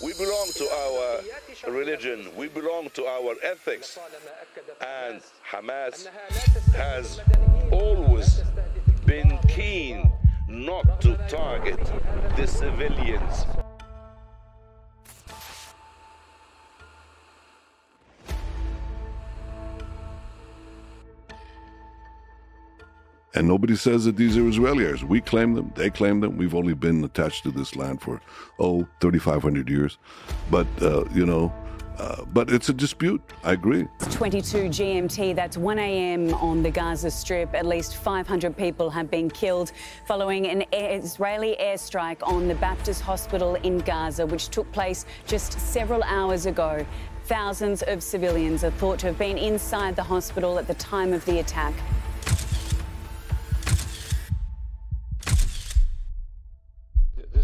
We belong to our religion. We belong to our ethics. And Hamas has always been keen not to target the civilians. And nobody says that these are Israelis. We claim them, they claim them. We've only been attached to this land for, oh, 3,500 years. But, uh, you know, uh, but it's a dispute. I agree. 22 GMT, that's 1 a.m. on the Gaza Strip. At least 500 people have been killed following an Israeli airstrike on the Baptist Hospital in Gaza, which took place just several hours ago. Thousands of civilians are thought to have been inside the hospital at the time of the attack.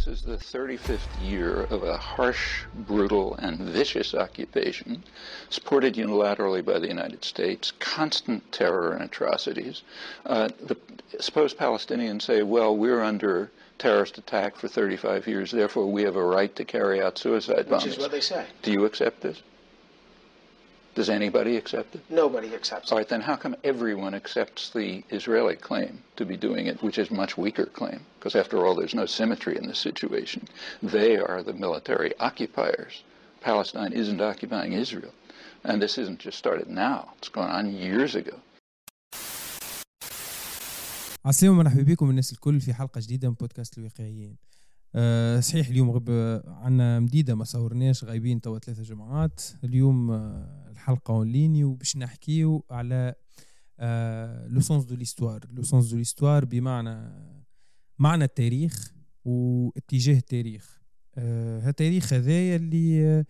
This is the 35th year of a harsh, brutal, and vicious occupation, supported unilaterally by the United States, constant terror and atrocities. Uh, the, suppose Palestinians say, well, we're under terrorist attack for 35 years, therefore we have a right to carry out suicide bombings. Which is what they say. Do you accept this? Does anybody accept it? Nobody accepts All it. right, then how come everyone accepts the Israeli claim to be doing it, which is a much weaker claim? Because after all, there's no symmetry in this situation. They are the military occupiers. Palestine isn't occupying Israel. And this isn't just started now. It's gone on years ago. عسلامة مرحبا بكم الناس الكل في حلقة جديدة من بودكاست الواقعيين أه صحيح اليوم غب عنا مديدة ما صورناش غايبين توا ثلاثة جمعات اليوم أه الحلقة اون ليني وباش نحكيو على le sens de l'histoire le sens de l'histoire بمعنى معنى التاريخ واتجاه التاريخ. أه التاريخ هذايا اللي آه،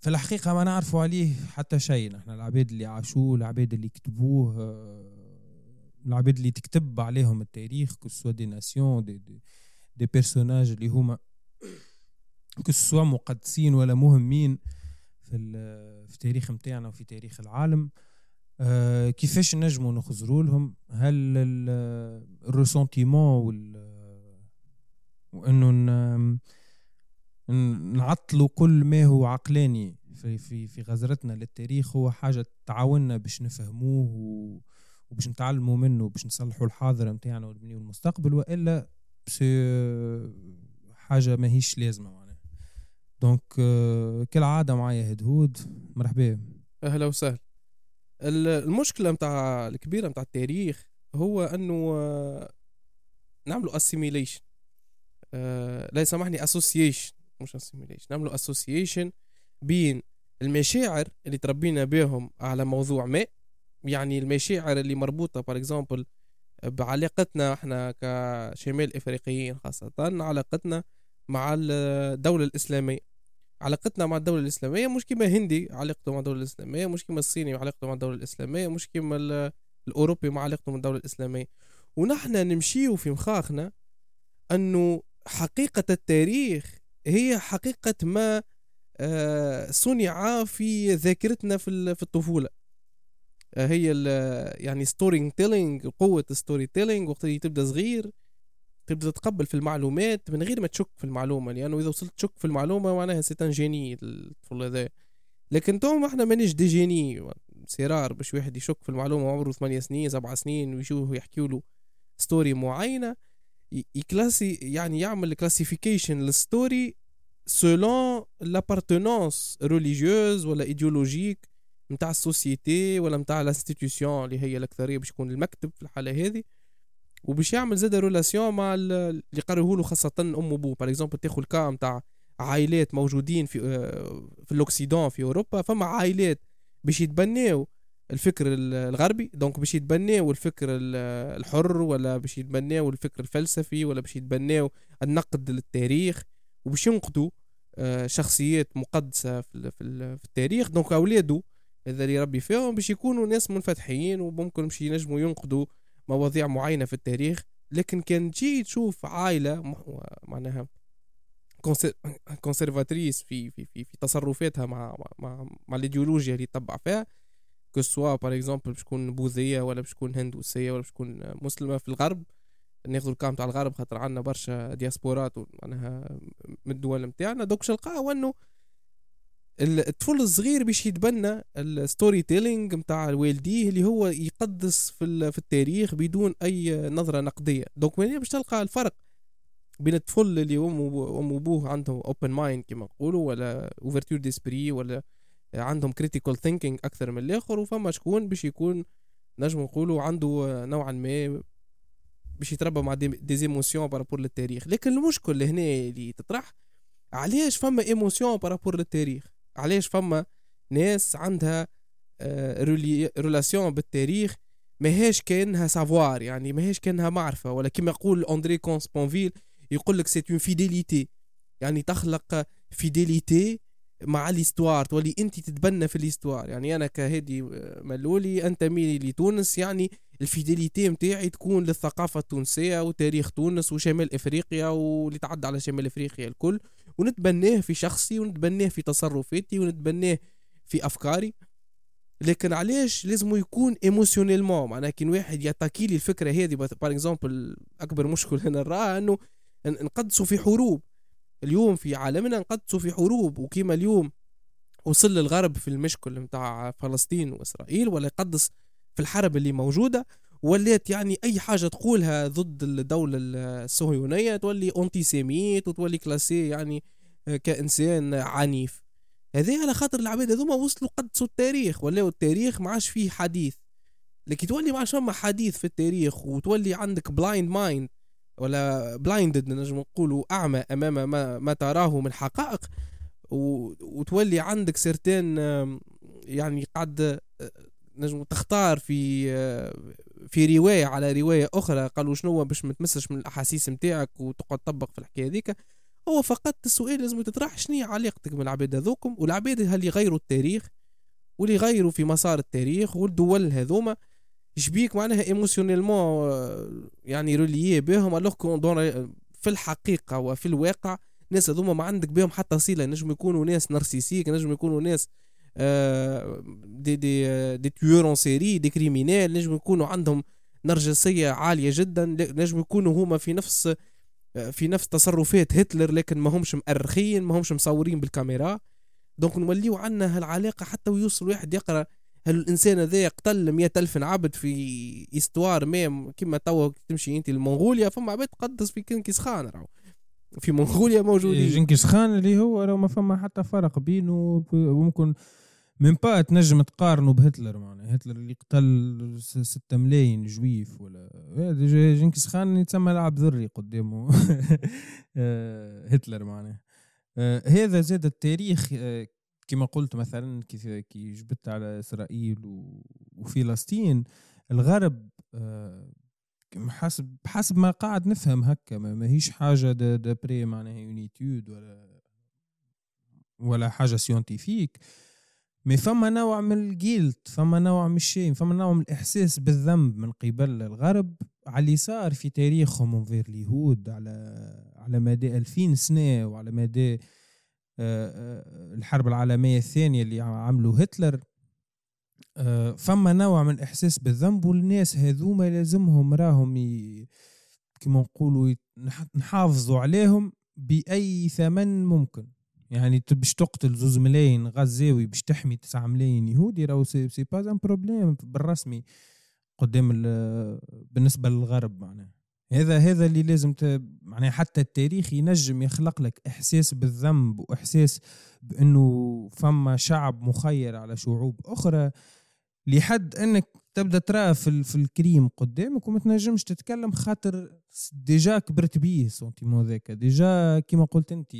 في الحقيقة ما نعرفوا عليه حتى شيء. نحن العباد اللي عاشوه العباد اللي كتبوه آه، العباد اللي تكتب عليهم التاريخ que ce soit des nations des, des, des personnages اللي هما que ce soit مقدسين ولا مهمين. في في التاريخ نتاعنا وفي تاريخ العالم. آه كيفاش نجموا نخزروا لهم؟ هل الريسونتيمون وال وانه نعطلوا كل ما هو عقلاني في في في غزرتنا للتاريخ هو حاجة تعاوننا باش نفهموه وباش نتعلموا منه باش نصلحوا الحاضر نتاعنا ونبنيو المستقبل وإلا حاجة ماهيش لازمة. donc كالعاده معايا هدهود مرحبا. أهلا وسهلا. المشكلة متاع الكبيرة متاع التاريخ هو أنه نعملوا assimilation لا يسامحني association مش assimilation نعملوا association بين المشاعر اللي تربينا بهم على موضوع ما يعني المشاعر اللي مربوطة par exemple بعلاقتنا إحنا كشمال إفريقيين خاصة علاقتنا مع الدولة الإسلامية. علاقتنا مع الدولة الإسلامية مش كيما هندي علاقته مع الدولة الإسلامية مش كيما الصيني علاقته مع الدولة الإسلامية مش كيما الأوروبي مع علاقته مع الدولة الإسلامية. ونحن نمشيو في مخاخنا أنه حقيقة التاريخ هي حقيقة ما صنع في ذاكرتنا في الطفولة. هي يعني storytelling قوة storytelling وقت اللي تبدأ صغير تبدأ تتقبل في المعلومات من غير ما تشك في المعلومة لأنه إذا وصلت تشك في المعلومة معناها c'est un génie الطفل هذا. لكن توم إحنا مانيش des génies c'est rare باش واحد يشك في المعلومة عمره ثمانية سنين سبعة سنين ويشوفوا يحكيوا له story معينة يكلاسي يعني يعمل classification لل story selon l'appartenance religieuse ولا idéologique نتاع ال société ولا نتاع ال institution اللي هي الأكثرية باش يكون المكتب في الحالة هذه. وباش يعمل زاد relation مع اللي قرره له خاصة أم وبو. par exemple تاخذ ال cas نتاع عائلات موجودين في في ال occident في أوروبا فما عائلات باش يتبناو الفكر الغربي donc باش يتبناو الفكر الحر ولا باش يتبناو الفكر الفلسفي ولا باش يتبناو النقد للتاريخ. وباش ينقدوا شخصيات مقدسة في التاريخ. donc اولاده اذا اللي ربي فيهم باش يكونوا ناس منفتحين وممكن باش ينجموا ينقدوا مواضيع معينة في التاريخ لكن كان تجي تشوف عائلة معناها conservatrice في في في, في تصرفاتها مع مع مع الإيديولوجيا اللي تطبع فيها. que ce soit par exemple باش تكون بوذية ولا باش تكون هندوسيه ولا باش تكون مسلمة في الغرب. ناخذ ال cas تاع الغرب خاطر عندنا برشا دياسبورات معناها من الدول نتاعنا. donc نلقاو إنه الطفل الصغير باش يتبنى ال storytelling نتاع والديه اللي هو يقدس في, في التاريخ بدون أي نظرة نقدية. donc من باش تلقى الفرق بين الطفل اللي أم وابوه عندهم open mind كما نقولوا ولا ouverture d'esprit ولا عندهم critical thinking أكثر من الآخر وفما شكون باش يكون نجم نقولوا عنده نوعا ما باش يتربى مع des émotions par rapport للتاريخ. لكن المشكل هنا اللي تطرح علاش فما émotion par rapport للتاريخ؟ علاش فما ناس عندها relation آه، بالتاريخ ماهيش كأنها savoir يعني ماهيش كأنها معرفة. ولا كما يقول أندري كونت سبونفيل يقول لك c'est une fidélité يعني تخلق fidélité مع ال histoire تولي أنت تتبنى في ال histoire يعني أنا كهدي ملولي انتمي لتونس يعني ال fidélité متاعي تكون للثقافة التونسية وتاريخ تونس وشمال إفريقيا واللي تعدى على شمال إفريقيا الكل. ونتبناه في شخصي ونتبناه في تصرفاتي ونتبناه في أفكاري. لكن علاش لازم يكون émotionnellement معناها كي واحد يعطيكي لي الفكرة هذه par exemple اكبر مشكل هنا نراه إنه نقدسوا في حروب. اليوم في عالمنا نقدسوا في حروب وكيما اليوم وصل الغرب في المشكل نتاع فلسطين وإسرائيل ولا يقدس في الحرب اللي موجودة. ولات يعني أي حاجة تقولها ضد الدولة الصهيونية تولي antisémite وتولي كلاسي يعني كإنسان عنيف. هذه على خاطر العباد هذوما وصلوا قدسوا التاريخ ولاو التاريخ ما عادش فيه حديث. لكن تولي ما عادش فما حديث في التاريخ وتولي عندك blind mind ولا blinded نجم نقولوا أعمى أمام ما, ما تراه من حقائق وتولي عندك سيرتين يعني قاعد نجم تختار في في رواية على رواية أخرى قالوا شنو باش ما تمسش من الأحاسيس نتاعك وتقعد تطبق في الحكاية هذيك هو فقط السؤال لازم تطرح شنو علاقتك من العباد هذوكم والعباد هل يغيروا التاريخ واللي يغيروا في مسار التاريخ والدول هذوما؟ شبيك معناها ايموشنيلمون يعني روليي بهم الوغ في الحقيقة وفي الواقع الناس هذوما ما عندك بهم حتى صلة نجم يكونوا ناس narcissiques نجم يكونوا ناس des des des tueurs en série des criminels نجم يكونوا عندهم نرجسية عالية جدا نجم يكونوا هما في نفس في نفس تصرفات هتلر لكن ما همش مؤرخين ما همش مصورين بالكاميرا. donc نوليو عندنا هالعلاقة حتى ويوصل واحد يقرأ هل الانسان هذا قتل مئة ألف عبد في histoire ما كما توا تمشي أنت لمنغوليا فما عباد تقدس في جنكيز خان راهو. في منغوليا موجودين. جنكيز خان اللي هو راه ما فما حتى فرق بينه وممكن من با تنجم تقارنه بهتلر معناها. هتلر اللي قتل ستة ملايين juifs ولا جنكيز خان يتسمى لاعب ذري قدامه. آه، هتلر معناها. آه، هذا زاد التاريخ. آه، كما قلت مثلا كي جبت على إسرائيل وفلسطين الغرب حسب حسب ما قاعد نفهم هكا ما هيش حاجة d'après معناها une étude ولا ولا حاجة scientifique mais فما نوع من ال guilt فما نوع من الشيء فما نوع من الإحساس بالذنب من قبل الغرب. على اللي صار في تاريخهم envers اليهود على على مدى ألفين سنة وعلى مدى آه، آه، الحرب العالمية الثانية اللي عملوا هتلر. آه، فما نوع من الإحساس بالذنب والناس هذوما لازمهم راهم كما نقولوا نحافظوا عليهم بأي ثمن ممكن. يعني باش تقتل زوز ملايين غزاوي باش تحمي تسعة ملايين يهودي راهو c'est, c'est pas un problème بالرسمي قدام بالنسبة للغرب معناها. هذا هذا اللي لازم ت... معناها حتى التاريخ ينجم يخلق لك إحساس بالذنب وإحساس بأنه فما شعب مخير على شعوب أخرى. لحد أنك تبدأ ترى في, في الكريم قدامك وما تنجمش تتكلم خاطر ديجا كبرت بيه سونتيمون ذاك ديجا كيما قلت انت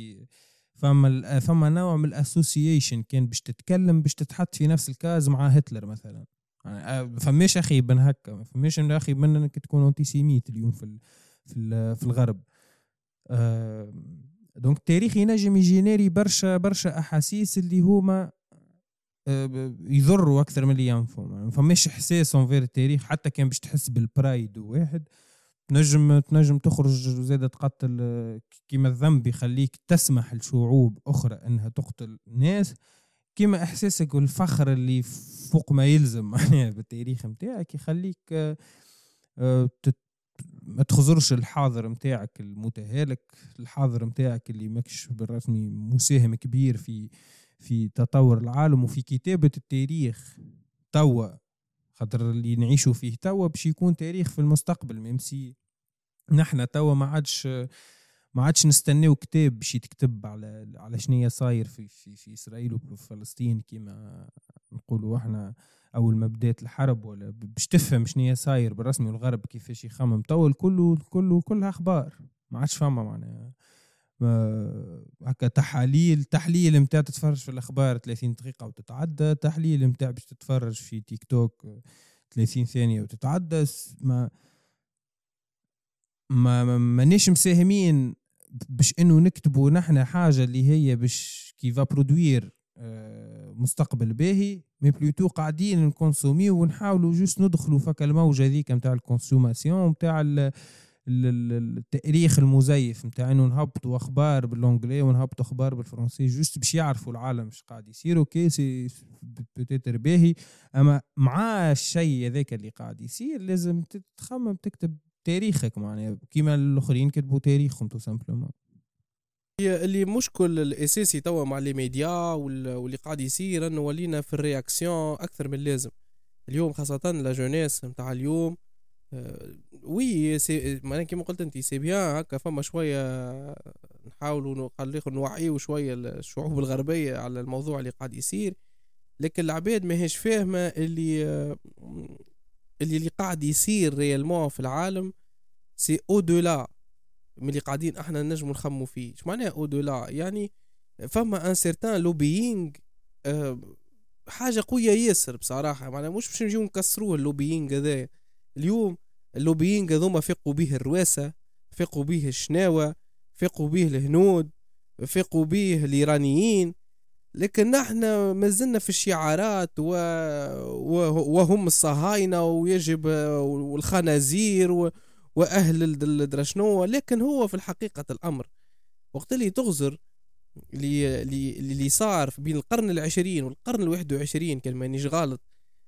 فما فما نوع من الاسوسيشن كان باش تتكلم باش تتحط في نفس الكاز مع هتلر مثلا. يعني فماش أخي بن هكا فماش أخي بن إنك تكون انتي سيميت اليوم في في في الغرب. donc التاريخ ينجم ي générer برشا برشا أحاسيس اللي هما يضروا أكثر من اللي ينفعوا فماش إحساس envers التاريخ حتى كان باش تحس بال pride واحد. تنجم تنجم تخرج زادة تقتل كيما الذنب يخليك تسمح لشعوب أخرى أنها تقتل ناس كيما إحساسك والفخر اللي فوق ما يلزم معناها بالتاريخ نتاعك يخليك آه، ما تخزرش الحاضر متاعك المتهالك الحاضر متاعك اللي ماكش بالرسمي مساهم كبير في في تطور العالم. وفي كتابة التاريخ توا خاطر اللي نعيشوا فيه. توا باش يكون تاريخ في المستقبل ميمسي نحنا توا ما عادش ما عادش نستناو كتاب باش يتكتب على على شنيا صاير في في في إسرائيل وفي فلسطين كيما نقولوا إحنا. أول ما بدات الحرب ولا باش تفهم شنيا صاير بالرسمي والغرب كيفاش يخمم. توا كله كله كلها أخبار. ما عادش فما معناها. هكا تحاليل تحليل نتاع تتفرج في الأخبار 30 دقيقة وتتعدى تحليل نتاع باش تتفرج في تيك توك 30 ثانية وتتعدى ما ما مانيش مساهمين باش إنه نكتبوا نحن حاجة اللي هي باش qui va produire آه، مستقبل باهي mais plutôt قاعدين ن consommer ونحاولوا juste ندخلوا فك الموجة هذيك نتاع ال consommation نتاع التاريخ المزيف نتاع انه نهبطوا أخبار ب l'anglais ونهبطوا أخبار بالفرنسي juste باش يعرفوا العالم إيش قاعد يصير. ok c'est peut-être باهي. أما مع الشيء هذاك اللي قاعد يصير لازم تخمم تكتب تاريخك معناها. كيما الآخرين كتبوا تاريخهم تو simplement. اللي مشكل الاساسي توا مع les médias واللي قاعد يصير إنه ولينا في ال réaction أكثر من اللازم. اليوم خاصة la jeunesse نتاع اليوم oui c'est معناها كيما قلت انت c'est bien هكا فما شوية نحاولوا نوعيو شوية الشعوب الغربية على الموضوع اللي قاعد يصير. لكن العباد ماهيش فاهمة اللي آه، اللي اللي قاعد يصير réellement في العالم c'est au-delà من اللي قاعدين إحنا نجمو نخمموا فيه. اش معناها au-delà يعني فما un certain lobbying حاجة قوية ياسر بصراحة. معناها مش باش نجيو نكسروه ال lobbying هذا اليوم ال lobbying هذوما فيقوا به الرواسه فيقوا به الشناوة فيقوا به الهنود فيقوا به الإيرانيين. لكن نحن ما زلنا في الشعارات و... و... وهم الصهاينة ويجب والخنازير و... وأهل الدرشنو لكن هو في الحقيقة الأمر وقت اللي تغزر اللي, صار بين القرن العشرين والقرن الواحد وعشرين كان مانيش غلط؟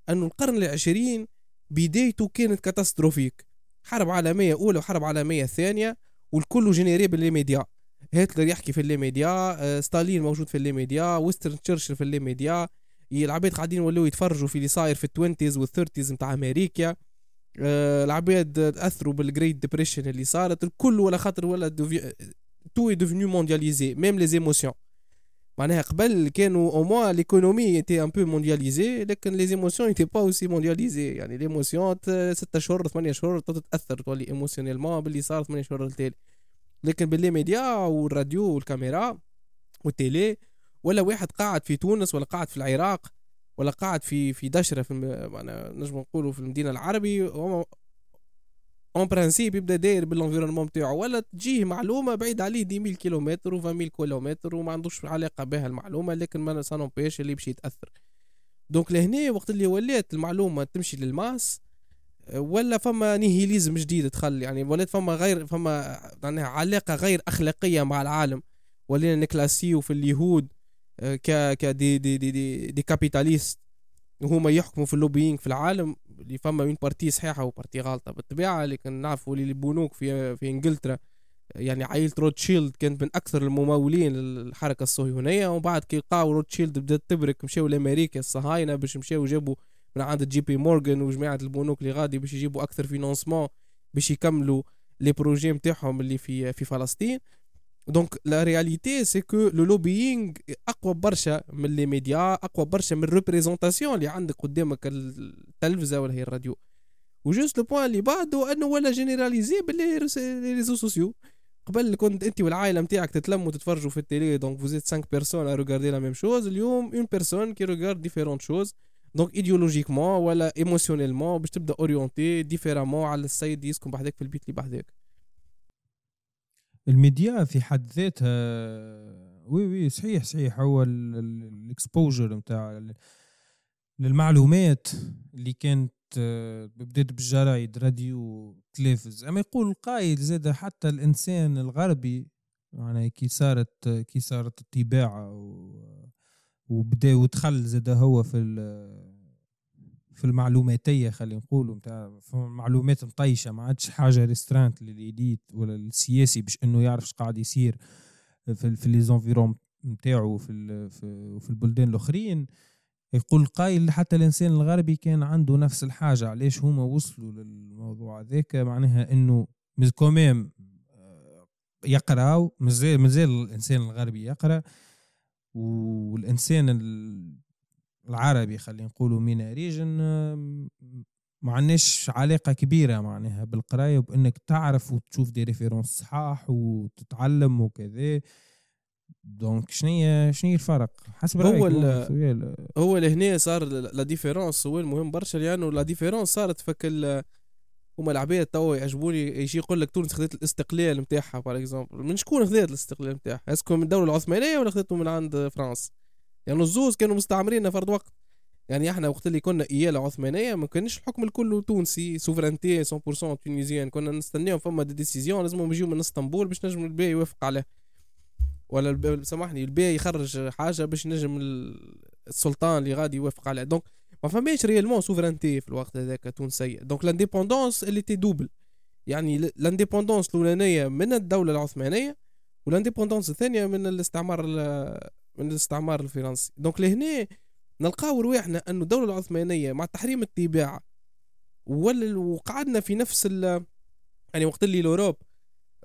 أنه القرن العشرين بدايته كانت catastrophique حرب عالمية أولى وحرب عالمية ثانية والكل généré بال média هتلر يحكي في les médias آه، ستالين موجود في les médias وينستون تشرشل في les médias العباد قاعدين يولوا يتفرجوا في اللي صاير في ال twenties وال thirties نتاع أمريكا. آه، العباد أثروا بال Great Depression اللي صارت. الكل ولا خاطر ولا tout devenu mondialisé même les émotions معناها قبل كانوا au moins l'économie était un peu mondialisée لكن les émotions étaient pas aussi mondialisées يعني l'émotion 6 شهور 8 شهور تتأثر تولي émotionnellement باللي صار 8 شهور التالي لكن ب les médias والراديو والكاميرا وال télé ولا واحد قاعد في تونس ولا قاعد في العراق ولا قاعد في في دشرة في معنا نجم نقولوا في المدينة العربي en principe يبدأ داير بال environnement نتاعو ولا تجيه معلومة بعيد عليه dix mille kilomètres و mille kilomètres وما عندوش علاقة بها المعلومة لكن mais ça n'empêche اللي باش يتأثر. donc لهنا وقت اللي ولات المعلومة تمشي لل masse ولا فما nihilisme جديد دخل يعني ولات فما غير فما يعني علاقة غير أخلاقية مع العالم. ولينا ن class يو في اليهود آه، ك ك des des des des, des capitalistes وهما يحكموا في ال lobbying في العالم. اللي فما une partie صحيحة و partie غلطه بالطبيعة لكن نعرفوا اللي البنوك في في إنجلترا يعني عائلة روتشيلد كانت من أكثر الممولين للحركة الصهيونية. ومن بعد كي لقاو روتشيلد بدات تبرك مشاو لأمريكا الصهاينة باش مشاو جابوا من عند جي بي مورغان وجماعة البنوك اللي غادي باش يجيبوا أكثر financement باش يكملوا les projets نتاعهم اللي في في فلسطين. donc la réalité c'est que le lobbying اقوى برشا من les médias اقوى برشا من ال représentation اللي عندك قدامك التلفزه ولا هي الراديو و juste le point اللي بعده انه ولا généralisé ب les réseaux sociaux قبل كنت انت والعائله نتاعك تتلموا تتفرجوا في ال télé donc vous êtes 5 personnes à regarder la même chose اليوم une personne qui regarde différentes choses donc idéologiquement ولا émotionnellement باش تبدا orienté différemment على السيد يسكن بحذاك في البيت اللي بحذاك الميديا في حد ذاتها oui oui صحيح صحيح. هو ال exposure نتاع للمعلومات اللي كانت بدات بالجرايد راديو تلفز أما يقول القائل زاد حتى الإنسان الغربي يعني كي صارت كي صارت الطباعة وبدأ ودخل زاد هو في في المعلوماتية خلينا نقولوا نتاع معلومات مطيشة ما عادش حاجة restreinte لل élite ولا السياسي باش إنه يعرف قاعد يصير في في les environs نتاعو في في البلدان الأخرين. يقول قايل حتى الإنسان الغربي كان عنده نفس الحاجة علاش هما وصلوا للموضوع هذاك؟ معناها إنه quand même آه، يقرأ مازال مازال الإنسان الغربي يقرأ والإنسان العربي خلينا نقولوا MENA region ما عندناش علاقة كبيرة معناها بالقراية وبانك تعرف وتشوف des références صحاح وتتعلم وكذا donc شنو شنو الفرق حسب هو ال هو لهنا صار la différence هو المهم برشا لأنه la différence صارت فك هما العباد توا يعجبوني يجي يقول لك تونس خذت الاستقلال نتاعها par exemple من شكون خذت الاستقلال نتاعها؟ est-ce que من الدولة العثمانية ولا خذته من عند فرنسا؟ يعني الزوز كانوا مستعمرين فرد وقت. يعني إحنا وقت اللي كنا اياله عثمانيه ما كانش الحكم الكل تونسي souveraineté 100% tunisienne كنا نستناهم فما des décisions لازمهم يجيو من اسطنبول باش نجم الباي يوافق عليه. ولا سامحني الباي يخرج حاجة باش نجم السلطان اللي غادي يوافق عليه. donc ما فماش réellement souveraineté في الوقت هذاك تونسيه donc l'indépendance elle était double يعني l'indépendance الأولانية من الدولة العثمانية و l'indépendance الثانية من الاستعمار من الاستعمار الفرنسي. donc لهنا نلقاو رواحنا أنه الدولة العثمانية مع تحريم الطباعه وقعدنا في نفس ال يعني وقت اللي l'Europe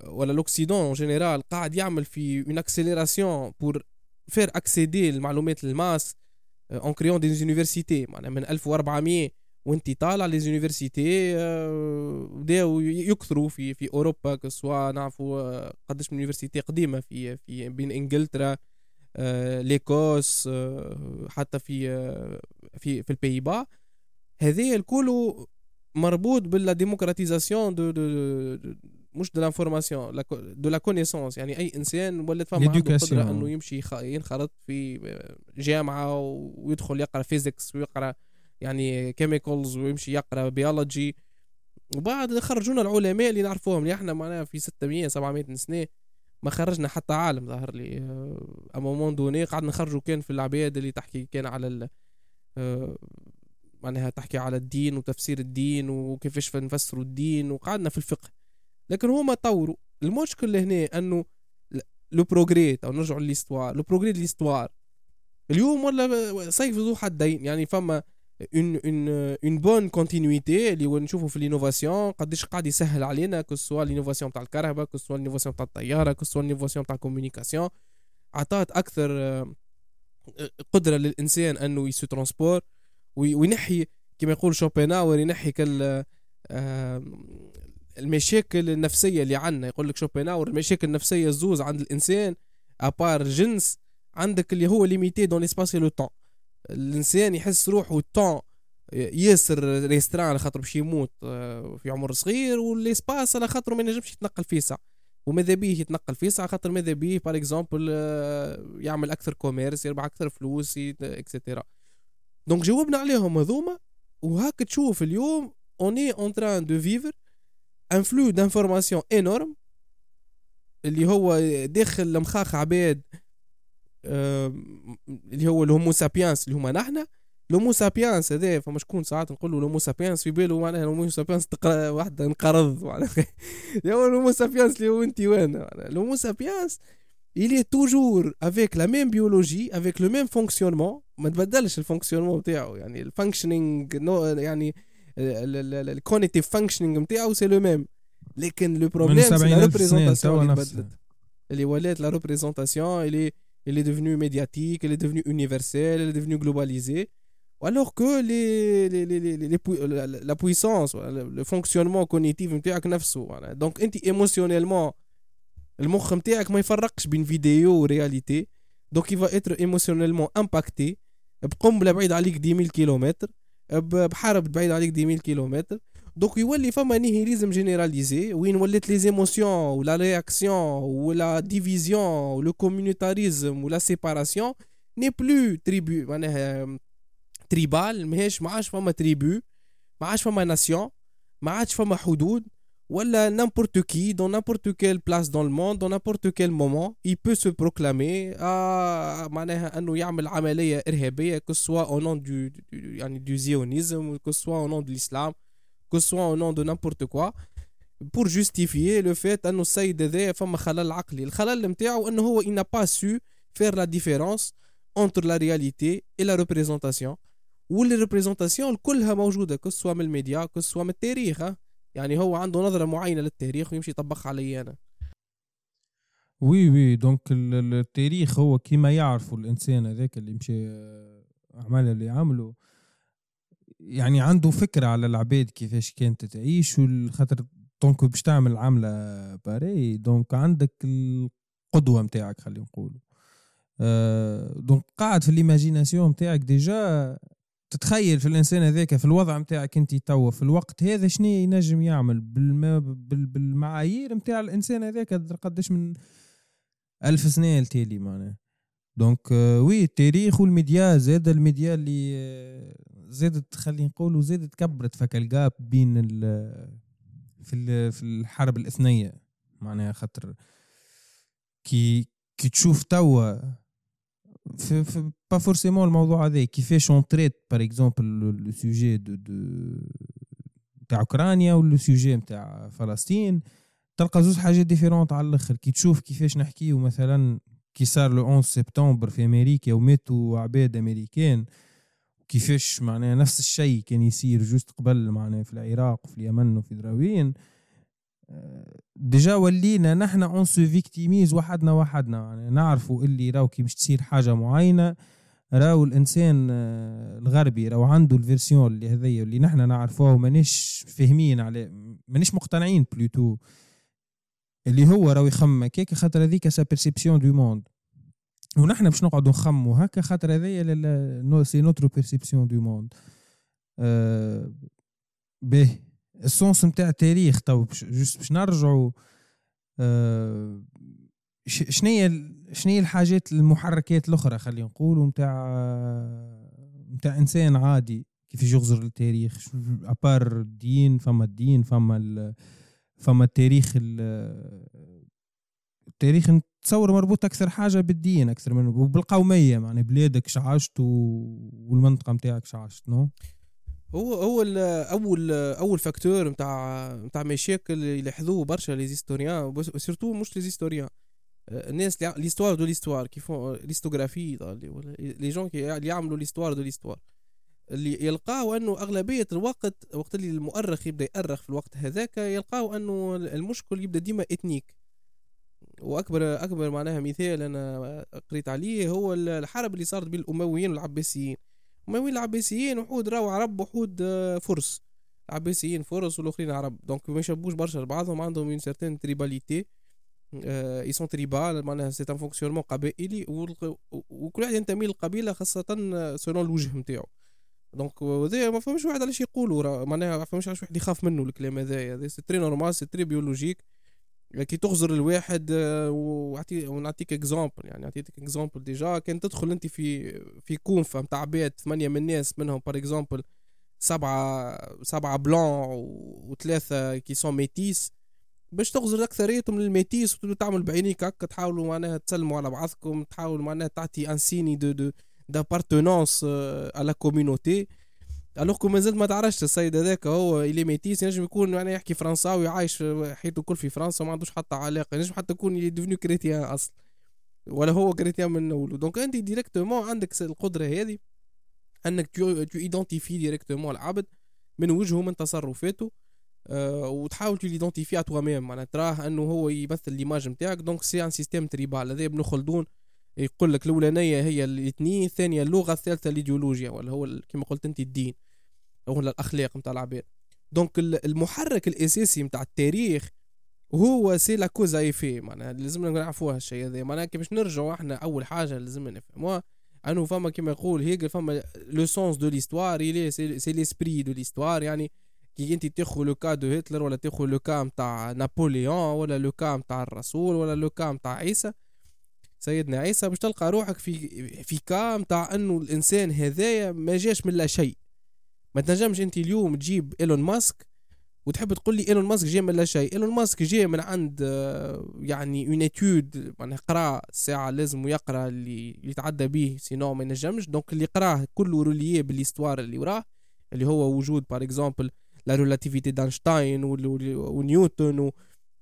ولا l'Occident général قاعد يعمل في une accélération pour faire accéder المعلومات ال masse en créant des universités معناها من 1400 وانت طالع les universités بداو يكثروا في في أوروبا que ce soit نعرفوا آه، قداش من université قديمة في في بين إنجلترا. l'Écosse آه، حتى في في في البيبا. هذه الكل مربوط ب la démocratisation de, de, de مش de l'information de la connaissance. يعني أي إنسان ولات فما عنده قدرة أنه يمشي ينخرط في جامعة ويدخل يقرأ physics ويقرأ يعني chemicals ويمشي يقرأ biologie وبعد خرجونا العلماء اللي نعرفوهم. اللي إحنا معناها في 600 700 سنة ما خرجنا حتى عالم ظهر لي. à un moment donné قعدنا نخرجوا كان في العباد اللي تحكي كان على آه، معناها تحكي على الدين وتفسير الدين وكيفاش نفسروا الدين وقعدنا في الفقه. لكن هما طوروا. المشكل هنا أنه le progrès أو نرجعوا ل l'histoire le progrès اليوم ولا سيف ذو حدين يعني فما un un une bonne continuité اللي هو نشوفوا في ال innovation قداش قاعد يسهل علينا que ce soit ال innovation تاع الكهرباء que ce soit ال innovation تاع الطياره que ce soit ال innovation تاع ال communication عطات أكثر قدره للانسان انه ي se transporte وينحي كما يقول شوبنهاور ينحي آه، المشاكل النفسيه اللي عندنا يقول لك شوبنهاور المشاكل النفسيه الزوز عند الانسان ابار جنس عندك اللي هو limité dans espace le temps الإنسان يحس روحه الطون ياسر restreint على خاطر باش يموت آه، في عمر صغير وال espace على خاطر ما ينجمش يتنقل فيه ساعة وماذا بيه يتنقل فيه ساعة؟ خاطر ماذا بيه؟ par exemple آه، يعمل أكثر commerce يربح أكثر فلوس et cetera donc جاوبنا عليهم هذوما وهاك تشوف اليوم on est en train de vivre un flux d'information énorme اللي هو داخل مخاخ عباد اللي هو ال homo sapiens اللي هما نحنا ال homo sapiens هذا فما شكون ساعات نقول له ال homo sapiens في باله معناها ال homo sapiens تقرا واحدة انقرض معناها. هو ال homo sapiens اللي هو انت وأنا ال homo sapiens il est toujours avec la même biologie avec le même fonctionnement. ما تبدلش ال fonctionnement نتاعو يعني ال functioning يعني الكونيتيف فانكشنينغ نتاعو سي لو ميم لكن لو بروبليم سي لا ريبريزونتاسيون اللي بدلت. اللي ولات لا ريبريزونتاسيون اللي il est devenu médiatique, il est devenu universel, il est devenu globalisé. Alors que les, les, les, les, la, la puissance, le fonctionnement cognitif نتاعك نفسه donc انت émotionnellement المخ نتاعك ما يفرقش بين فيديو ورياليتي دونك il va être émotionnellement impacté بقنبله بعيد عليك 10000 كيلومتر بحرب بعيد عليك 10000 كيلومتر دونك يولي فما nihilisme généralisé وين ولات les émotions و la réaction و la division و le communautarisme و la séparation n'est plus tribu معناها tribal ماهيش ما عادش فما tribu ما عادش فما nation ما عادش فما حدود Voilà, n'importe qui, dans n'importe quelle place dans le monde, dans n'importe quel moment, il peut se proclamer à que ce soit au nom du, du, du zionisme, que ce soit au nom de l'islam, que ce soit au nom de n'importe quoi, pour justifier le fait أنه السيد هذا فما خلل عقلي الخلل نتاعو أنه هو il n'a pas su faire la différence entre la réalité et la représentation. و les représentations كلها موجوده que ce soit من الميديا que ce soit من التاريخ يعني هو عنده نظره معينه للتاريخ ويمشي يطبقها علي أنا oui oui donc التاريخ هو كيما يعرفوا الانسان هذاك اللي مشى اعمال اللي عمله يعني عنده فكرة على العباد كيفاش كانت تعيش والخاطر donc باش تعمل عملة pareille donc عندك القدوة متاعك خلينا نقول أه donc قاعد في ال imagination متاعك déjà تتخيل في الإنسان هذاك في الوضع نتاعك أنت توا في الوقت هذا شنو ينجم يعمل؟ بالمعايير نتاع الإنسان هذاك قداش من ألف سنة التالي معناها. donc oui التاريخ والميديا زاد الميديا اللي آه، زادت خلينا نقولوا زادت كبرت فك ال gap بين ال في في الحرب الاثنية. معناها خاطر كي كي تشوف توا في, في pas forcément الموضوع هذا كيفاش on traite par exemple le sujet de de تاع اوكرانيا ولا sujet نتاع فلسطين تلقى زوج حاجات différentes على الآخر. كي تشوف كيفاش نحكيو مثلا كي صار le 11 سبتمبر في أمريكا وماتوا عباد أمريكان كيفاش معناها نفس الشيء كان يصير juste قبل معناها في العراق وفي اليمن وفي دراوين. déjà ولينا نحن on se victimise وحدنا وحدنا. يعني نعرفوا إللي راو كي باش تصير حاجة معينة راو الإنسان آه، الغربي راو عنده ال version اللي هذيا اللي نحن نعرفوه مانيش فاهمين عليه مانيش مقتنعين ب l'autre. اللي هو راو يخمم هكاك خاطر هذيك sa perception du monde ونحن باش نقعدوا نخموا هكا خاطر هذايا c'est notre perception du monde به ال sens نتاع التاريخ تو juste باش نرجعوا آه شنية شنية الحاجات المحركات الأخرى؟ خلينا نقولوا نتاع نتاع إنسان عادي. كيف يغزر التاريخ؟ à part الدين فما الدين فما فما التاريخ التاريخ نتصور مربوط أكثر حاجة بالدين أكثر من بالقومية يعني بلادك شعشت والمنطقة نتاعك شعشت non؟ هو هو اول أول facteur نتاع نتاع مشاكل يلاحظوه برشا les historiens surtout مش les historiens. الناس l'histoire de l'histoire qui font l'historiographie les gens اللي يعملوا l'histoire de l'histoire اللي يلقاو أنه أغلبية الوقت وقت اللي المؤرخ يبدأ يأرخ في الوقت هذاك يلقاو أنه المشكل يبدأ ديما ethnique واكبر أكبر معناها مثال أنا قريت عليه هو الحرب اللي صارت بين الأمويين والعباسيين. وين العباسيين وحود راهو عرب وحود آه، فرس. العباسيين فرس والآخرين عرب. donc ما يشبوش برشا لبعضهم عندهم une certaine tribalité ils sont tribal معناها c'est un fonctionnement قبائلي وكل واحد ينتمي للقبيلة خاصة selon الوجه نتاعو. donc هذا ما فهمش واحد علاش يقولوا معناها ما فهمش علاش واحد يخاف منه الكلام هذايا. هذا c'est très normal c'est très biologique كي تغزر الواحد آه، ونعطيك exemple يعني نعطيك exemple déjà. كان تدخل أنت في في conf نتاع عباد ثمانية من الناس منهم par exemple سبعة سبعة blancs وثلاثة qui sont métisses باش تغزر أكثريتهم لل métisses وتبدأ تعمل بعينيك هكا تحاولوا معناها تسلموا على بعضكم تحاولوا معناها تعطي un signe de de d'appartenance à la communauté alors مازلت ما تعرفش السيد هذاك هو اللي métisse ينجم يكون يعني يحكي فرنساوي عايش حياته الكل في فرنسا وما عندوش حتى علاقة ينجم حتى يكون devenu chrétien أصلا ولا هو chrétien من اول donc أنت directement عندك القدرة هذه أنك tu identifies directement العبد من وجهه من تصرفاته أه وتحاول tu l'identifies toi-même معناها تراه أنه هو يمثل l'image نتاعك donc c'est un système tribal هذا ابن خلدون يقول لك الأولانية هي الاثنية الثانية اللغة الثالثة الإيديولوجيا ولا هو كما قلت أنت الدين. أو الاخلاق نتاع العباد. donc المحرك الأساسي نتاع التاريخ هو c'est la cause effet معناها لازمنا نعرفوها الشيء هذا. معناها كيفاش نرجعوا إحنا أول حاجة لازمنا نفهموها. انه فما كما يقول هيجل فما le sens de l'histoire c'est l'esprit de l'histoire يعني كي أنت تاخذ le cas de هتلر ولا تاخذ le cas نتاع نابليون ولا le cas نتاع الرسول ولا le cas نتاع عيسى. سيدنا عيسى باش تلقى روحك في في cas نتاع انه الإنسان هذايا ما جاش من لا شيء. ما تنجمش انت اليوم تجيب إيلون ماسك وتحب تقول لي إيلون ماسك جاي من لا شيء. إيلون ماسك جاي من عند آه، يعني une étude معناها قرا ساعة لازم يقرأ اللي يتعدى به sinon ما ينجمش. donc اللي قراه كله relié ب l'histoire اللي وراه اللي هو وجود par exemple la relativité d'Einstein ونيوتن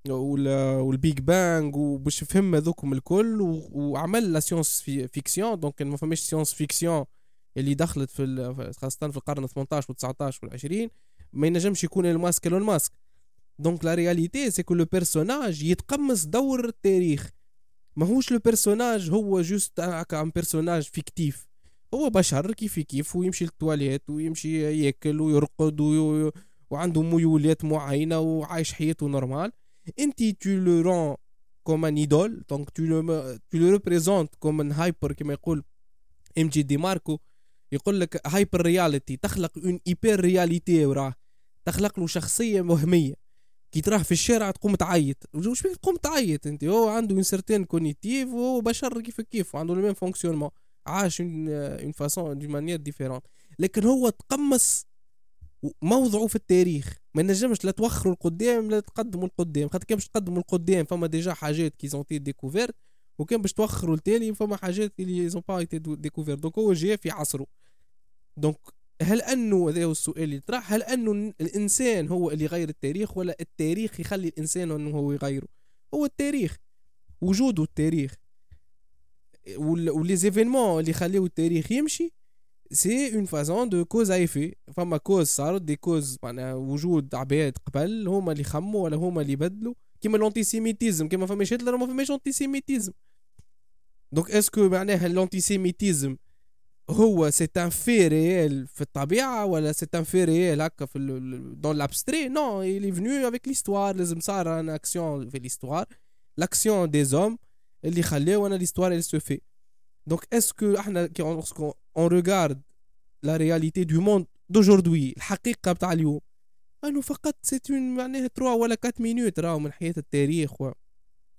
وال Big Bang وباش فهم هذوكم الكل وعمل la science-fiction donc ما فماش science-fiction اللي دخلت في خاصة في القرن 18 و19 و20 ما ينجمش يكون الماسك لون ماسك. donc la réalité c'est que le personnage يتقمص دور التاريخ. ماهوش le personnage هو juste هكا un personnage fictif. هو بشر كيف كيف ويمشي للتواليت ويمشي ياكل ويرقد وي... وعنده ميولات معينة وعايش حياته normal. انت tu le rends comme une idole donc tu le tu le représentes comme un hyper كما يقول ام جي دي ماركو يقول لك hyper réalité تخلق une hyper réalité وراه. تخلق له شخصية وهميه كي تراه في الشارع تقوم تعيط. وش بيك تقوم تعيط أنت؟ هو عنده un certain cognitif وهو بشر كيف كيف وعنده le même fonctionnement عاش une façon de manière différente لكن هو تقمص موضعه في التاريخ. ما نجمش لا توخروا القدام لا تقدموا القدام. خاطر كان باش تقدموا القدام فما déjà حاجات qui ont été découvertes وكان باش توخروا التالي فما حاجات اللي ils ont pas été découvertes donc هو جاي في عصره. donc هل أنه هذا هو السؤال اللي طرح؟ هل أنه الإنسان هو اللي يغير التاريخ ولا التاريخ يخلي الإنسان إنه هو يغيره؟ هو التاريخ. وجوده التاريخ. و les événements اللي يخليو التاريخ يمشي c'est une façon de cause effet فما cause صارت des causes معناها وجود عباد قبل هما اللي خموا ولا هما اللي بدلوا. كيما ال antisémitisme كيما فماش هتلر وما فماش antisémitisme donc est-ce que معناها ال antisémitisme هو c'est un fait réel في الطبيعه ولا c'est un fait réel هكا في dans l'abstrait non il est venu avec l'histoire لازم صار une action في l'histoire. L'action des hommes اللي خلاو أن l'histoire elle se fait. donc est-ce que إحنا كي on regarde la réalité du monde d'aujourd'hui الحقيقة بتاع اليوم أنه فقط c'est un معناها trois ولا quatre minutes راهو من حياة التاريخ و...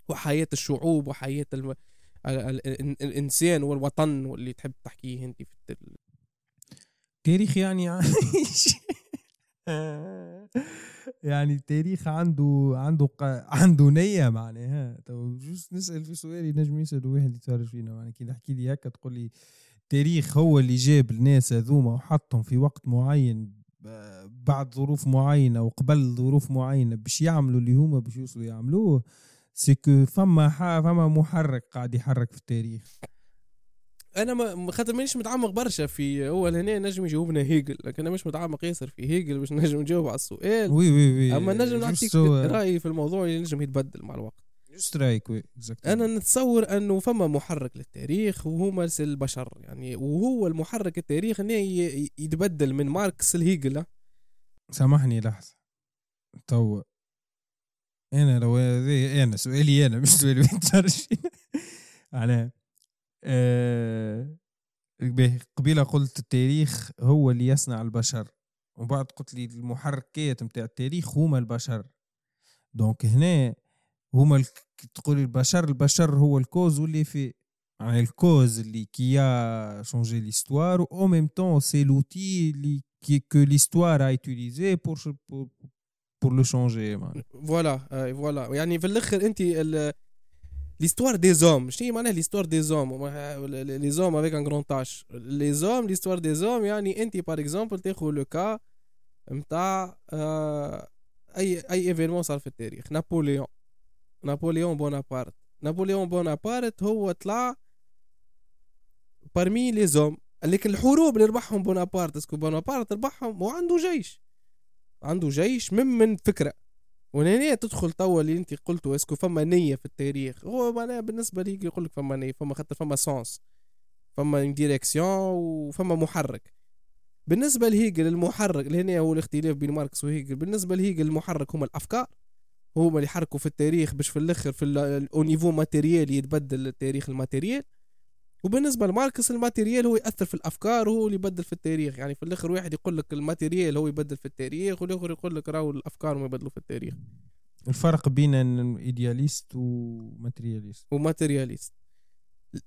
وحياة الشعوب وحياة الم... الإنسان والوطن واللي تحب تحكيه أنت في التاريخ يعني يعني التاريخ عنده عنده عنده نية معناها. تو juste نسأل في سؤال ينجم يسأل واحد يتفرج فينا. معناها كي نحكي لي هكا تقول لي التاريخ هو اللي جاب الناس هذوما وحطهم في وقت معين. بعد ظروف معينة وقبل ظروف معينة باش يعملوا اللي هما باش يوصلوا يعملوه est-ce que فما فما محرك قاعد يحرك في التاريخ. أنا ما خاطر مانيش متعمق برشا في هو هنا نجم يجاوبنا هيجل لكن أنا مش متعمق ياسر في هيجل باش نجم نجاوب على السؤال. oui oui oui. أما نجم نعطيك رايي في الموضوع اللي نجم يتبدل مع الوقت. juste رايك oui أنا نتصور أنه فما محرك للتاريخ وهما البشر يعني وهو المحرك التاريخ إنه يتبدل من ماركس لهيجل سامحني لحظة. تو أنا لو أنا سؤالي أنا مش سؤالي على. أه قبيلة قلت التاريخ هو اللي يصنع البشر. وبعد قلت لي المحركات نتاع التاريخ هما البشر. donc هنا هما تقول البشر البشر هو ال cause واللي في يعني ال cause اللي qui a changé l'histoire au même temps c'est l'outil اللي que l'histoire a utilisé pour, pour, pour le changer فوالا فوالا يعني في الاخر انت l'histoire des hommes شنو معناها l'histoire des hommes les hommes avec un grand H les hommes l'histoire des hommes يعني انت par exemple تاخذ لو كا نتاع اي اي ايفينمون صار في التاريخ نابليون نابليون بونابرت نابليون بونابرت هو طلع بارمي لي زوم لكن الحروب اللي ربحهم بونابرت est-ce que بونابرت ربحهم وعنده جيش. عنده جيش من من فكرة. وهنا تدخل توا اللي انت قلته est-ce que فما نية في التاريخ. هو معناها بالنسبة لي يقول لك فما نية فما خاطر فما sens. فما direction وفما محرك. بالنسبة لهيجل المحرك اللي هو الاختلاف بين ماركس وهيجل. بالنسبة لهيجل المحرك هما الأفكار. هما اللي يحركوا في التاريخ باش في الأخر في ال au niveau matériel يتبدل التاريخ ال matériel وبالنسبة لماركس ال matériel هو يأثر في الأفكار وهو اللي يبدل في التاريخ. يعني في الآخر واحد يقول لك ال matériel هو يبدل في التاريخ والآخر يقول لك راهو الأفكار ما يبدلوا في التاريخ. الفرق بين idéaliste و matérialiste. و matérialiste.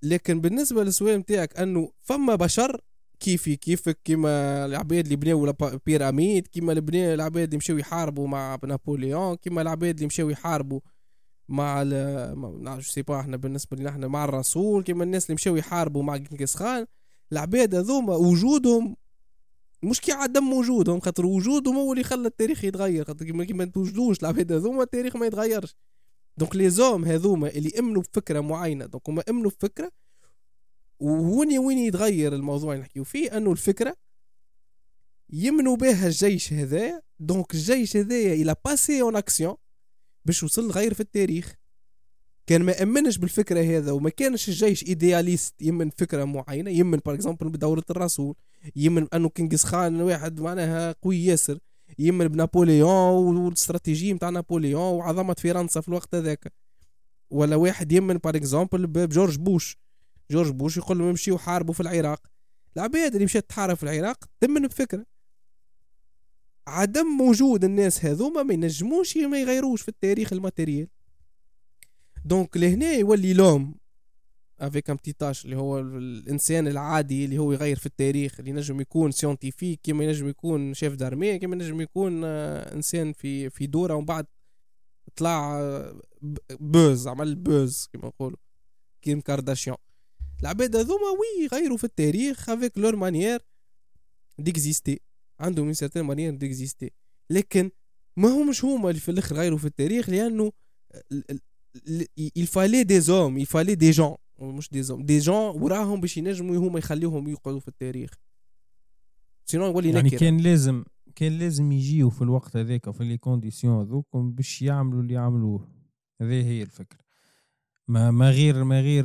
لكن بالنسبة للسؤال نتاعك أنه فما بشر كيفي كيفك كيما العباد اللي بناو pyramides كيما اللي العباد اللي مشاو يحاربوا مع نابليون كيما العباد اللي مشاو يحاربوا مع ما سي با إحنا بالنسبة لنا إحنا مع الرسول كيما الناس اللي مشاو يحاربوا مع جنكيز خان العباد هذوما وجودهم مش كي عدم وجودهم خاطر وجودهم هو اللي خلى التاريخ يتغير خاطر كيما توجدوش العباد هذوما التاريخ ما يتغيرش. donc les hommes هذوما اللي امنوا بفكرة معينة donc هما امنوا بفكرة وهوني وين يتغير الموضوع اللي نحكيو فيه؟ أنه الفكرة يمنوا بها الجيش هذا donc الجيش هذايا il a passé en action باش وصل غير في التاريخ. كان ما أمنش بالفكرة هذا وما كانش الجيش idéaliste يمن فكرة معينة يمن par exemple بدوره الرسول يمن أنه كنغيز خان واحد معناها قوي ياسر يمن بنابوليون والاستراتيجيه نتاع نابوليون وعظمة فرنسا في الوقت هذاك. ولا واحد يمن par exemple بجورج بوش. جورج بوش يقول لهم يمشيوا يحاربوا في العراق. العباد اللي مشات تحارب في العراق تمن بفكرة. عدم وجود الناس هذوما ما ينجموش ما يغيروش في التاريخ ال matériel donc لهنا يولي l'homme avec m اللي هو الإنسان العادي اللي هو يغير في التاريخ اللي ينجم يكون scientifique كيما ينجم يكون chef d'armée كيما ينجم يكون آه، إنسان في في دورة ومن بعد طلع آه، buzz عمل buzz كيما نقولوا كيم كارداشيان. العباد هذوما oui يغيروا في التاريخ avec leur manière d'exister عندهم من certaine manière d'exister لكن ما همش هما اللي في الآخر غيروا في التاريخ لأنه des hommes il fallait des gens مش des hommes des gens وراهم باش ينجموا هما يخليوهم يقعدوا في التاريخ. sinon يولي يعني نكرة. كان لازم كان لازم يجيو في الوقت هذاك في les conditions هذوك باش يعملوا اللي يعملوه. هذه هي الفكرة. ما ما غير ما غير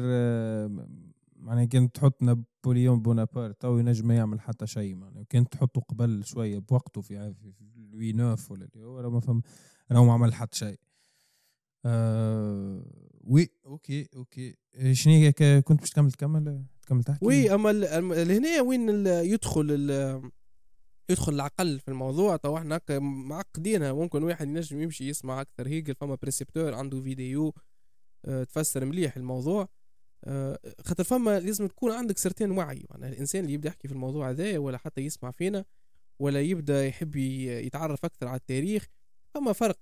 معناها كان تحط نابليون بونابرت تو ينجم يعمل حتى شيء معناها. كان تحطه قبل شوية بوقته في لوي نوف ولا اللي هو ما فهم راهو ما عمل حتى شيء. آه oui ok ok. شنو هي كنت باش تكمل تكمل؟ تكمل تحكي. oui أما لهنا وين يدخل يدخل العقل في الموضوع؟ تو إحنا معقدينها ممكن واحد ينجم يمشي يسمع أكثر. هيك فما Précepteur عنده فيديو آه، تفسر مليح الموضوع. آه، خاطر فما لازم تكون عندك certain وعي. معناها الإنسان اللي يبدأ يحكي في الموضوع هذا ولا حتى يسمع فينا ولا يبدأ يحب يتعرف أكثر على التاريخ فما فرق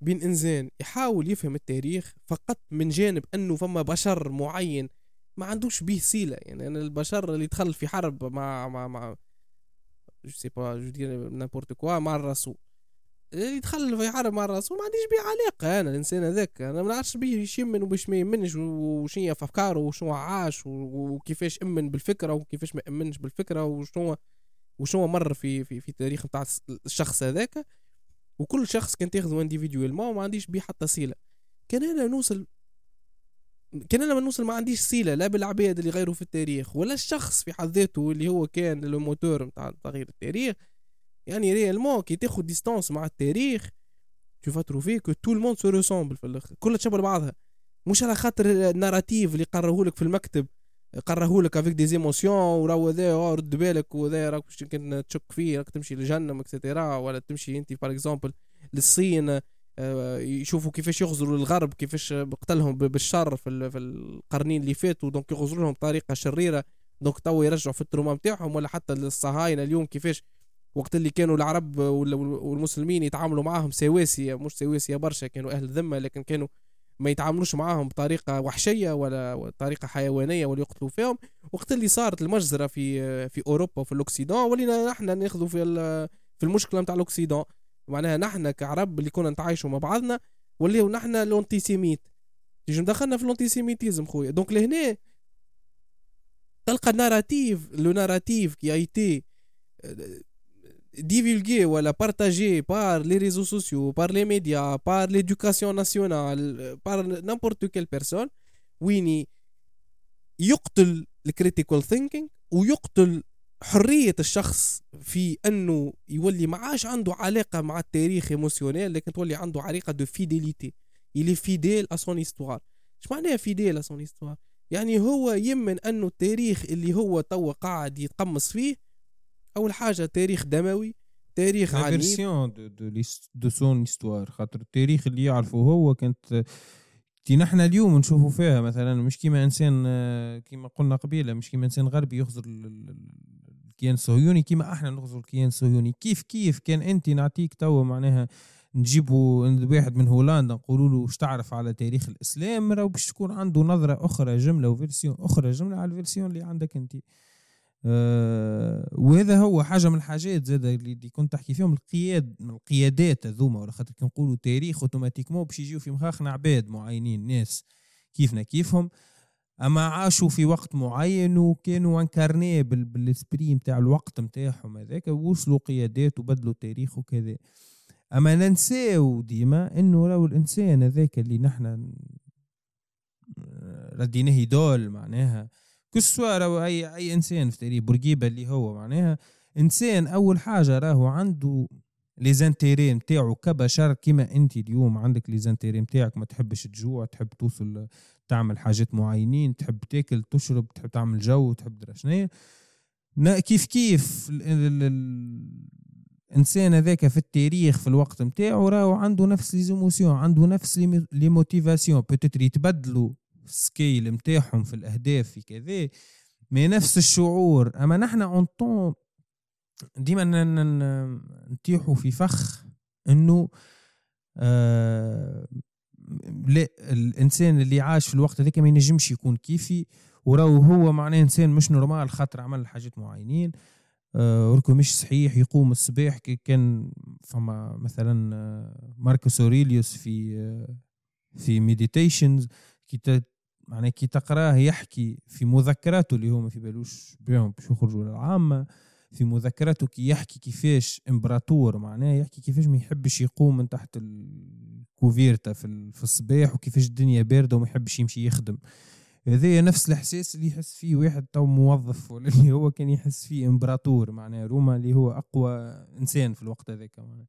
بين إنسان يحاول يفهم التاريخ فقط من جانب أنه فما بشر معين ما عندوش به صلة يعني أنا البشر اللي دخل في حرب مع مع مع je sais pas je dire n'importe quoi مع الرسول. في حرب مع الرسول ما عنديش بيه علاقة أنا الإنسان هذاك أنا ما نعرفش بيه إيش يمن وباش ما يمنش وشنو هي أفكاره وشنو عاش وكيفاش أمن بالفكرة وكيفاش ما أمنش بالفكرة وشنو وشنو مر في في في التاريخ نتاع الشخص هذاك. وكل شخص كان تاخذه individuel ما ما عنديش بيه حتى صلة. كان أنا نوصل كان أنا ما نوصل ما عنديش صلة لا بالعباد اللي غيروا في التاريخ ولا الشخص في حد ذاته اللي هو كان الموتور نتاع تغيير التاريخ. يعني réellement كي تاخذ distance مع التاريخ tu vas trouver que tout le monde se ressemble في الآخر كلها تشبه بعضها. مش على خاطر ال narratif اللي قرهولك في المكتب قرهولك avec des émotions وراو هذا رد بالك وذا راك يمكن تشك فيه راك تمشي لجهنم et cetera ولا تمشي أنت par exemple للصين آه، يشوفوا كيفاش يغزروا الغرب كيفاش قتلهم بالشر في القرنين اللي فاتوا donc يغزروا لهم بطريقة شريرة donc تو يرجعوا في ال trauma نتاعهم ولا حتى الصهاينه اليوم كيفاش وقت اللي كانوا العرب والمسلمين يتعاملوا معاهم سواسية مش سواسية برشا كانوا أهل ذمة لكن كانوا ما يتعاملوش معاهم بطريقة وحشية ولا طريقة حيوانية ولا يقتلوا فيهم. وقت اللي صارت المجزرة في في أوروبا وفي ال Occident ولينا نحن ناخذوا في في المشكلة نتاع ال Occident. معناها نحن كعرب اللي كنا نتعايشوا مع بعضنا ولينا نحن les antisémites. تيجي دخلنا في ال antisémitisme خويا. donc لهنا تلقى narratif le narratif qui était divulgué ولا partagé par les réseaux sociaux, par les médias, par l'éducation nationale, par n'importe quelle personne ويني يقتل ال critical thinking ويقتل حرية الشخص في انه يولي ما عادش عنده علاقة مع التاريخ émotionnelle لكن تولي عنده علاقة de fidélité يولي fidèle à son histoire اش معناها fidèle à son histoire يعني هو يمن انه التاريخ اللي هو توا قاعد يتقمص فيه أول حاجة تاريخ دموي تاريخ عنيف. فيرسيون دو دو سون استوار خاطر التاريخ اللي يعرفه هو كانت تي نحن اليوم نشوفوا فيها مثلا مش كيما إنسان كيما قلنا قبيلة مش كيما إنسان غربي يخزر الكيان الصهيوني كيما إحنا نغزروا الكيان الصهيوني. كيف كيف كان أنت نعطيك توا معناها نجيبوا واحد من هولندا نقولوا له إيش تعرف على تاريخ الإسلام راه باش تكون عنده نظرة أخرى جملة و version أخرى جملة على ال version اللي عندك أنت. أه وهذا هو حاجة من الحاجات زاد اللي كنت تحكي فيهم القياد من القيادات هذوما ولا خاطر كي نقولوا تاريخ automatiquement باش يجيو في مخاخنا عباد معينين ناس كيفنا كيفهم. أما عاشوا في وقت معين وكانوا incarnés ب l'esprit نتاع الوقت نتاعهم هذاك وصلوا قيادات وبدلوا التاريخ وكذا. أما ننساو ديما إنه لو الإنسان هذاك اللي نحن رديناه idole معناها كسوا راهو اي أي إنسان في تاريخ بورقيبة اللي هو معناها إنسان أول حاجة راهو عنده les intérêts نتاعو كبشر كيما أنت اليوم عندك les intérêts نتاعك ما تحبش تجوع تحب توصل تعمل حاجات معينين تحب تاكل تشرب تحب تعمل جو تحب درا شنو. كيف كيف الإنسان هذاك في التاريخ في الوقت نتاعو راهو عنده نفس les émotions عنده نفس les motivations peut-être يتبدلوا ال scale نتاعهم في الأهداف في كذا mais نفس الشعور. أما نحن en tant ديما نتيحوا في فخ إنه آه لا الإنسان اللي عاش في الوقت هذاك ما ينجمش يكون كيفي وراو هو معناه إنسان مش normal خاطر عمل حاجات معينين آه مش صحيح يقوم الصباح كان فما مثلا آه، ماركوس أوريليوس في آه في Meditations كي معناه كي تقراه يحكي في مذكراته اللي هما في بالوش بهم باش يخرجوا للعامة في مذكراته كي يحكي كيفاش إمبراطور معناه يحكي كيفاش ما يحبش يقوم من تحت الكوفيرتا في, في الصباح وكيفاش الدنيا باردة وما يحبش يمشي يخدم. هذا نفس الإحساس اللي يحس فيه واحد تو موظف ولا اللي هو كان يحس فيه إمبراطور معناه روما اللي هو أقوى إنسان في الوقت هذاك معناه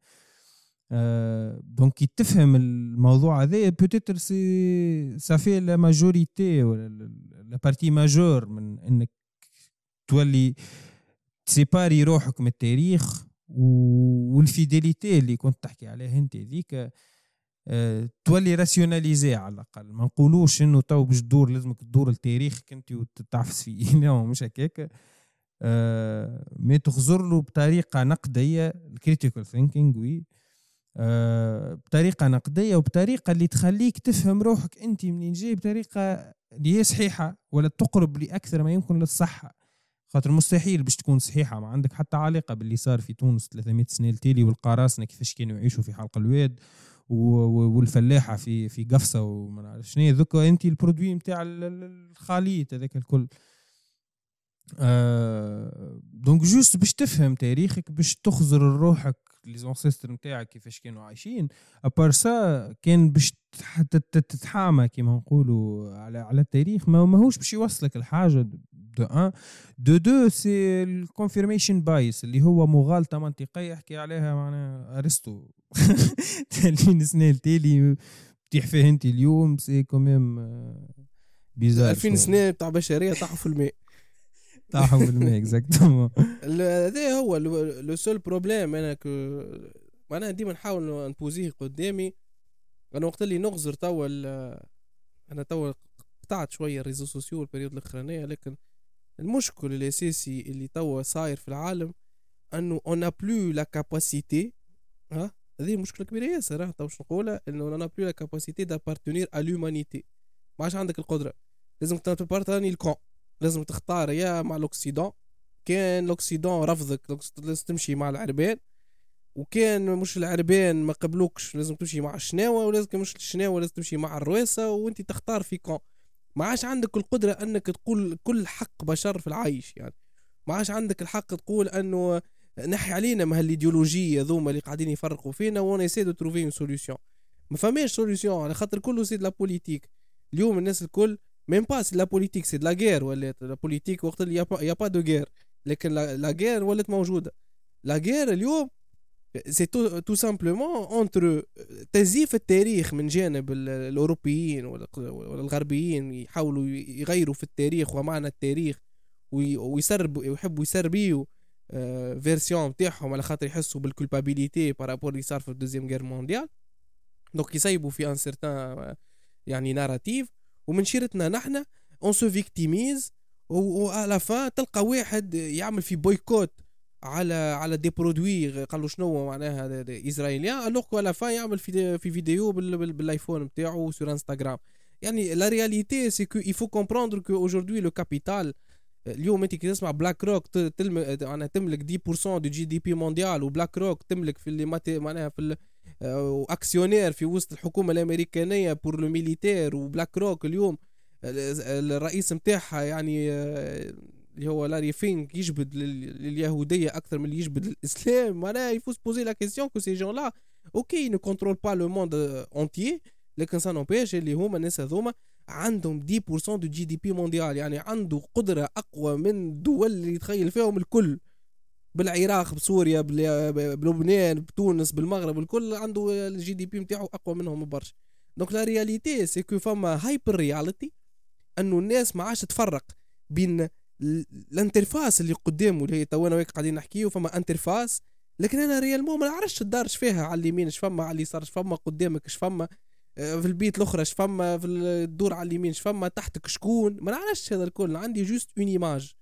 donc كي تفهم الموضوع هذا peut-être c'est ça fait la majorité ولا la partie majeure من إنك تولي ت séparer روحك من التاريخ وال fidélité اللي كنت تحكي عليها أنت ذيك أه تولي rationaliser على الأقل. ما نقولوش إنه تو باش تدور لازمك تدور لتاريخك أنت وتتعفس فيه لا مش هكاك. أه ما تخزر له بطريقة نقدية ال critical thinking وي بطريقة نقدية وبطريقة اللي تخليك تفهم روحك أنت منين جاي بطريقة اللي هي صحيحة ولا تقرب لأكثر ما يمكن للصحة. خاطر مستحيل باش تكون صحيحة ما عندك حتى علاقة باللي صار في تونس 300 سنة التالي والقراصنة كيفاش كانوا يعيشوا في حلق الواد والفلاحة في في قفصة وما نعرف شنو. donc أنت ال produit نتاع الخليط هذاك الكل. آه donc juste باش تفهم تاريخك باش تخزر روحك les ancêtres نتاعك كيفاش كانوا عايشين. à part ça كان باش تتحامى كيما نقولوا على على التاريخ ما ماهوش باش يوصلك الحاجة. دو ان دو دو سي ال confirmation bias اللي هو مغالطة منطقية يحكي عليها معناها أرسطو. تالين سنه التالي تيح فيه أنت اليوم c'est quand même bizarre 2000 سنة تاع بشرية طاحوا في الماء. طاحوا في الماء exactement هذا هو le seul problème أنا que معناها ديما نحاول نبوزيه قدامي. أنا وقت اللي نغزر توا أنا توا قطعت شوية ال réseaux sociaux ال période الأخرانية لكن المشكل الأساسي اللي توا صاير في العالم أنه on n'a plus la capacité ها؟ هذه مشكلة كبيرة ياسر تو باش نقولها؟ إنه on n'a plus la capacité d'appartenir à l'humanité ما عادش عندك القدرة. لازم تبارتاني الكون. لازم تختار يا مع ال Occident. كان ال Occident رفضك لازم تمشي مع العربان وكان مش العربان ما قبلوكش لازم تمشي مع الشناوه ولازم مش الشناوة لازم تمشي مع الرواسه وانت تختار في كون. ما عادش عندك القدرة أنك تقول كل حق بشر في العيش يعني. ما عادش عندك الحق تقول أنه نحي علينا ما هالإيديولوجية ذوما اللي قاعدين يفرقوا فينا وأنا j'essaye de trouver une solution ما فماش solution على خاطر كله c'est la politique اليوم الناس الكل même pas c'est la politique c'est la guerre ولا la politique وقت اللي y a pas de guerre لكن la guerre ولات موجودة. la guerre اليوم c'est tout tout simplement entre تزييف التاريخ من جانب الأوروبيين ولا الغربيين يحاولوا يغيروا في التاريخ ومعنى التاريخ ويسربوا ويحبوا يسربيوا version نتاعهم على خاطر يحسوا بال culpabilité par rapport اللي صار في ال deuxième guerre mondiale. donc يسيبوا في un certain يعني narratif ومن شيرتنا نحنا on se victimise و à la fin تلقى واحد يعمل في boycott على على des produits قال له شنو معناها israéliens alors à la fin يعمل في في فيديو بالآيفون نتاعو sur Instagram يعني la réalité c'est qu'il faut comprendre qu'aujourd'hui le capital اليوم أنت كي تسمع بلاك روك معناها تملك 10% du GDP mondial وبلاك روك تملك في اللي معناها في actionnaires في وسط الحكومة الأمريكانية pour le militaire وبلاك روك اليوم. الرئيس نتاعها يعني اللي هو لاري فينك يجبد لليهودية أكثر من اللي يجبد للإسلام. معناها il faut se poser la question que ces gens-là OK ne contrôlent pas le monde entier لكن ça n'empêche اللي هما الناس هذوما عندهم 10% du GDP mondial يعني عنده قدرة أقوى من الدول اللي يتخيل فيهم الكل. بالعراق بسوريا بلبنان بتونس بالمغرب الكل عنده ال GDP نتاعو أقوى منهم برشا. donc la réalité c'est que فما hyper réalité أنه الناس ما عادش تفرق بين ال interface اللي قدامه اللي هي تو أنا وياك قاعدين نحكيو فما interface لكن أنا réellement ما نعرفش الدار فيها على اليمين اش فما على اليسار اش فما قدامك اش فما آه، في البيت الأخرى اش فما في الدور على اليمين اش فما تحتك شكون؟ ما نعرفش هذا الكل عندي juste une image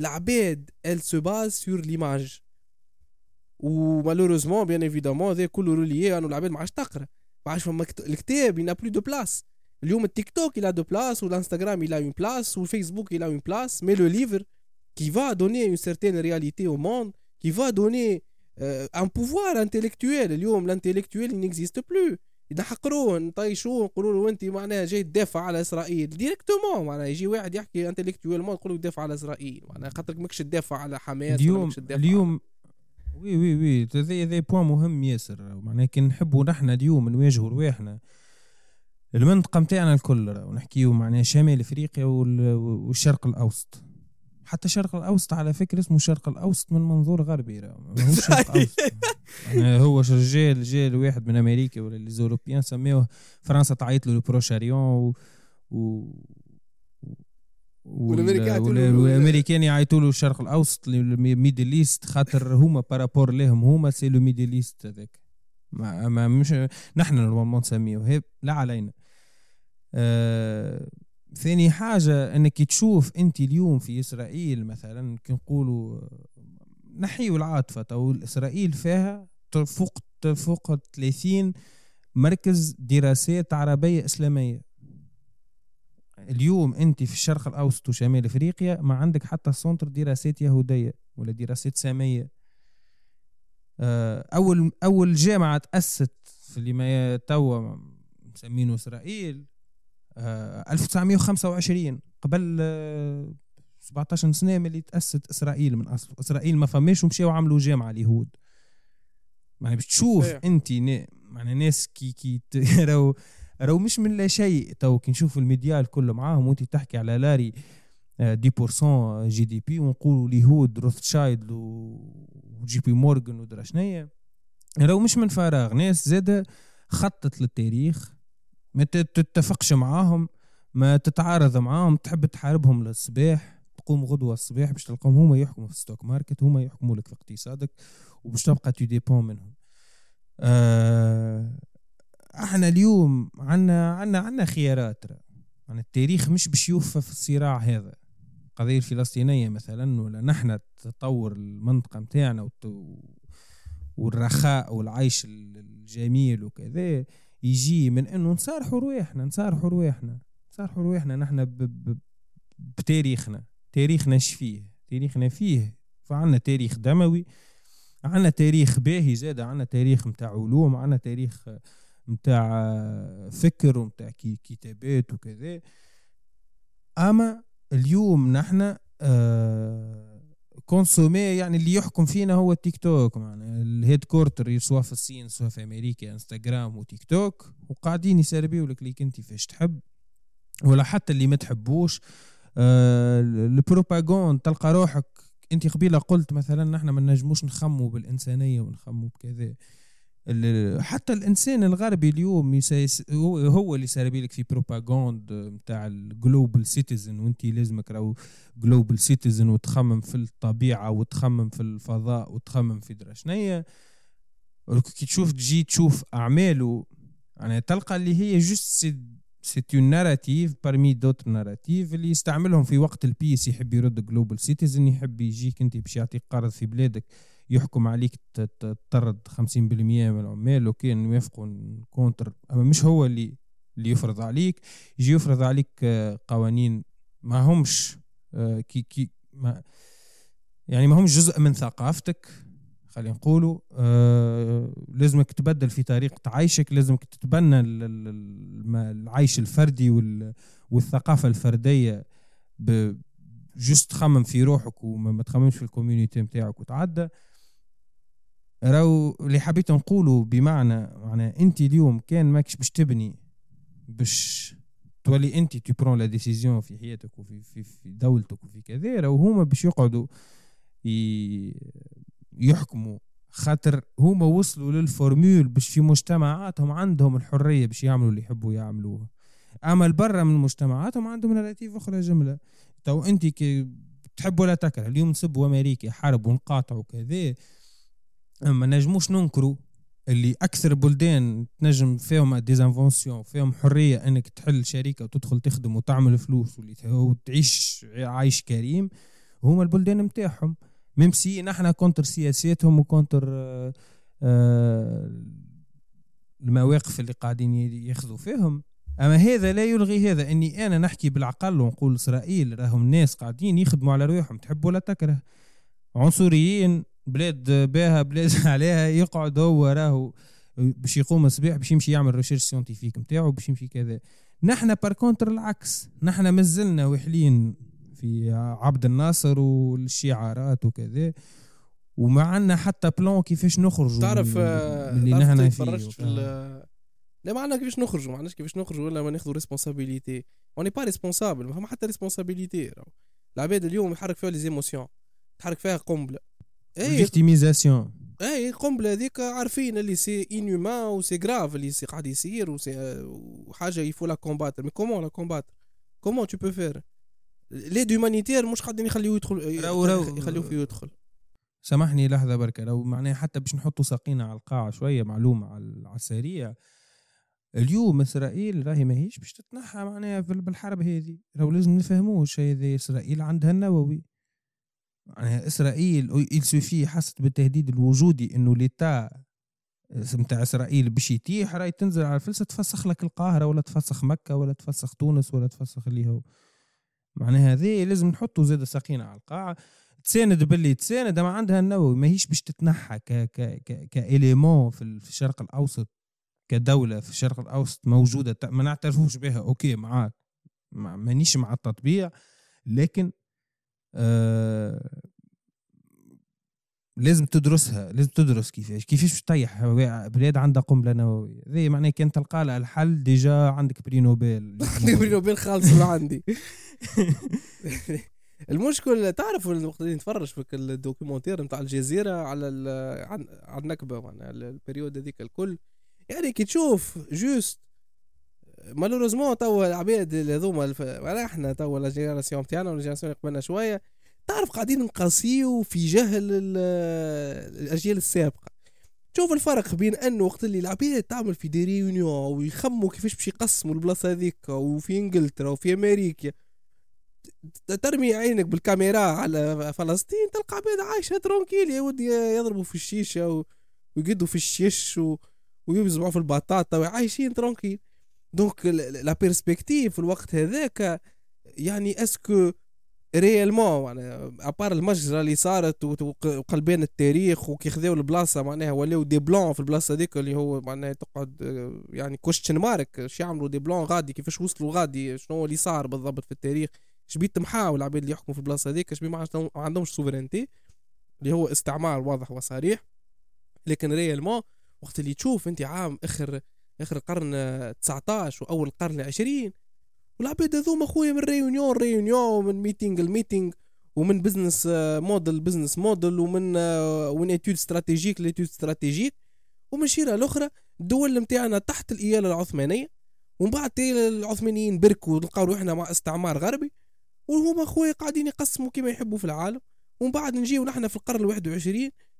العباد elle se base sur l'image و malheureusement bien évidemment هذا كله relié انه العباد ما عادش تقرا ما عادش فما الكتاب il n'a plus de place اليوم التيك توك il a de place ou l'Instagram il a une place ou Facebook il a une place mais le livre qui va donner une certaine réalité au monde qui va donner euh, un pouvoir intellectuel اليوم l'intellectuel il n'existe plus نحقروه نطيشوه نقولوا له انت معناها جاي تدافع على إسرائيل. directement معناها يجي واحد يحكي intellectuellement يقول لك تدافع على إسرائيل. معناها خاطرك ماكش تدافع على حماس اليوم اليوم oui oui oui. هذا هذا point مهم ياسر. معناها كي نحبوا نحن اليوم نواجهوا رواحنا. المنطقة نتاعنا الكل ونحكيو معناها شمال إفريقيا والشرق الأوسط. حتى الشرق الأوسط على فكرة اسمه الشرق الأوسط من منظور غربي. الشرق الأوسط. يعني هو رجال رجال واحد من أمريكا ولا les Européens سميوه فرنسا تعيط له ال Proche-Orient و, و... والأمريكان يعيطوا له. الشرق الأوسط ال Middle East خاطر هما par rapport لهم هما c'est le Middle East هذاك. ما, ما مش نحن normalement نسميه. لا علينا. آه ثاني حاجة إنك تشوف أنت اليوم في إسرائيل مثلا كي نقولوا نحيوا العاطفة أو إسرائيل فيها فوق فوق 30 مركز دراسات عربية إسلامية. اليوم أنت في الشرق الأوسط وشمال إفريقيا ما عندك حتى سنتر دراسات يهودية ولا دراسات سامية. آه، أول أول جامعة تأسست في اللي ما توا مسمينه إسرائيل. 1925 آه، قبل 17 آه، سنة ملي تأسست إسرائيل من أصل إسرائيل ما فماش ومشاو عملوا جامعة اليهود. يعني باش تشوف أنت معنى ناس كي كي راهو راهو مش من لا شيء. تو كي نشوف الميديا الكل معاهم وأنت تحكي على لاري آه، dix pour cent GDP ونقولوا اليهود روثشايلد وجي بي مورغان ودرا شنيا. راهو مش من فراغ. ناس زادة خطت للتاريخ. ما تتفقش معاهم ما تتعارض معاهم تحب تحاربهم للصباح تقوم غدوة الصباح باش تلقاهم هما يحكموا في ال stock market هما يحكموا لك في اقتصادك وباش تبقى tu dépends منهم. آه إحنا اليوم عنا عنا عنا خيارات يعني التاريخ مش باش يوفى في الصراع هذا. القضية الفلسطينية مثلا ولا نحن تطور المنطقة متاعنا والرخاء والعيش الجميل وكذا يجي من إنه نصارحوا رواحنا نصارحوا رواحنا نصارحوا رواحنا نحن بتاريخنا تاريخنا إيش فيه؟ تاريخنا فيه فعنا تاريخ دموي عنا تاريخ باهي زاد عنا تاريخ متاع علوم عنا تاريخ متاع فكر ومتاع كتابات وكذا. أما اليوم نحن آه consommer يعني اللي يحكم فينا هو التيك توك معنا ال headquarter سواء في الصين سواء في أمريكا إنستغرام وتيك توك وقاعدين يسربيو لك اللي أنت فاش تحب. ولا حتى اللي ما تحبوش آه ال propagande تلقى روحك. أنت قبيلة قلت مثلا نحن ما نجموش نخموا بالإنسانية ونخموا بكذا. حتى الإنسان الغربي اليوم هو اللي صار لك في propagande نتاع ال global citizen وانت لازمك راهو global citizen وتخمم في الطبيعة وتخمم في الفضاء وتخمم في درا. شنيا كي تشوف تجي تشوف أعماله يعني تلقى اللي هي juste c'est une narrative parmi d'autres narratives اللي يستعملهم في وقت ال peace يحب يرد global citizen يحب يجيك أنت باش يعطيك قرض في بلادك. يحكم عليك تطرد 50% من العمال لو كان يوافقوا contre أما مش هو اللي اللي يفرض عليك يجي يفرض عليك آه، قوانين ما همش آه، كي كي ما يعني ما همش جزء من ثقافتك خلينا نقولوا آه لازمك تبدل في طريقة عيشك لازمك تتبنى العيش الفردي والثقافة الفردية juste تخمم في روحك وما تخممش في ال community نتاعك وتعدى. راهو اللي حبيت نقوله بمعنى معنى أنت اليوم كان ماكش باش تبني باش تولي أنت tu prends la décision في حياتك وفي في, في دولتك وفي كذا راهو هما باش يقعدوا يحكموا. خاطر هما وصلوا لل formule باش في مجتمعاتهم عندهم الحرية باش يعملوا اللي يحبوا يعملوه. أما برا من مجتمعاتهم عندهم narrative أخرى جملة. تو أنت تحب ولا تكره اليوم نسبوا أمريكا حرب ونقاطعوا كذا ما نجموش ننكروا اللي أكثر بلدان تنجم فيهم des inventions فيهم حرية إنك تحل شركة وتدخل تخدم وتعمل فلوس وتعيش عايش كريم هما البلدان نتاعهم même si نحن contre سياساتهم و contre آه، آه، المواقف اللي قاعدين ياخذوا فيهم. أما هذا لا يلغي هذا. إني أنا نحكي بالعقل ونقول إسرائيل راهم ناس قاعدين يخدموا على رواحهم تحب ولا تكره. عنصريين بلاد باها بلاد عليها يقعد هو راهو باش يقوم الصباح باش يمشي يعمل recherche scientifique نتاعو باش يمشي كذا. نحن par contre العكس نحن مازلنا وحلين في عبد الناصر والشعارات وكذا وما عندنا حتى plan كيفاش نخرج تعرف اللي نحن فيه. في لا ما عندنا كيفاش نخرجوا ما عندناش كيفاش نخرجوا ولا ما ناخذوا responsabilité on est pas responsable ما فما حتى responsabilité العباد اليوم يحرك فيها les émotions تحرك فيها قنبلة. victimisation اي قنبله هذيك عارفين اللي c'est inhumain و c'est grave اللي c'est قاعد يصير وحاجه il faut la combattre mais comment la combattre comment tu peux faire l'aide humanitaire مش قاعدين يخليوه يدخل رو رو يخليوه فيه يدخل. سامحني لحظة بركة. لو معناها حتى باش نحطوا ساقينا على القاعة شوية معلومة على السريع. اليوم إسرائيل راهي ماهيش باش تتنحى معناها بالحرب هذه. لو لازم نفهموه الشيء هذا إسرائيل عندها النووي. معناها إسرائيل il سوفي حست بالتهديد الوجودي إنه ليتا نتاع إسرائيل باش يتيح راهي تنزل على الفلسه تفسخ لك القاهرة ولا تفسخ مكة ولا تفسخ تونس ولا تفسخ اللي هو. معناها هذه لازم نحطوا زاد ساقينا على القاعه تساند باللي تساند ما عندها النووي ماهيش باش تتنحى ك ك ك كإليمون في الشرق الأوسط كدولة في الشرق الأوسط موجودة ما نعترفوش بها أوكي معاك مانيش مع التطبيع لكن آه لازم تدرسها لازم تدرس كيفاش كيفاش تطيح بلاد عندها قنبلة نووية. زي معناها كان تلقى لها الحل déjà عندك بري نوبل بري نوبل خالص من عندي. المشكل تعرف الوقت اللي نتفرج في ال documentaire نتاع الجزيرة على عن النكبة معناها ال période هذيك الكل. يعني كي تشوف juste malheureusement توا العباد هذوما إحنا توا la génération تاعنا و la génération قبلنا شوية تعرف قاعدين نقاسيو في جهل الأجيال السابقة. شوف الفرق بين أنه وقت اللي العباد تعمل في des réunions ويخموا كيفاش باش يقسموا البلاصة هذيك وفي إنجلترا وفي أمريكا ترمي عينك بالكاميرا على فلسطين تلقى عباد عايشة tranquille يا ودي يضربوا في الشيشة ويقدوا في الشيش ويبزعوا في البطاطا وعايشين tranquille. Donc la perspective في الوقت هذاك يعني est-ce que réellement يعني à part المجزره اللي صارت وقلبان التاريخ وكي خذاو البلاصه معناها ولاو des blancs في البلاصه هذيك اللي هو معناها تقعد يعني question mark اش يعملوا des blancs غادي كيفاش وصلوا غادي شنو اللي صار بالضبط في التاريخ اش بيت محاول العباد اللي يحكموا في البلاصه هذيك اش ما عندهمش souveraineté اللي هو استعمار واضح وصريح لكن réellement وقت اللي تشوف انت عام اخر آخر القرن 19 وأول القرن 20 والعباد هذوما خويا من réunion réunion ومن meeting ال meeting ومن business model business model ومن ومن étude stratégique ل étude stratégique ومن شيرة الاخرى الدول نتاعنا تحت الإيالة العثمانية ومن بعد العثمانيين بركوا ولقاو روحنا مع استعمار غربي. وهما خويا قاعدين يقسموا كما يحبوا في العالم. ومن بعد نجيو نحن في القرن الواحد وعشرين.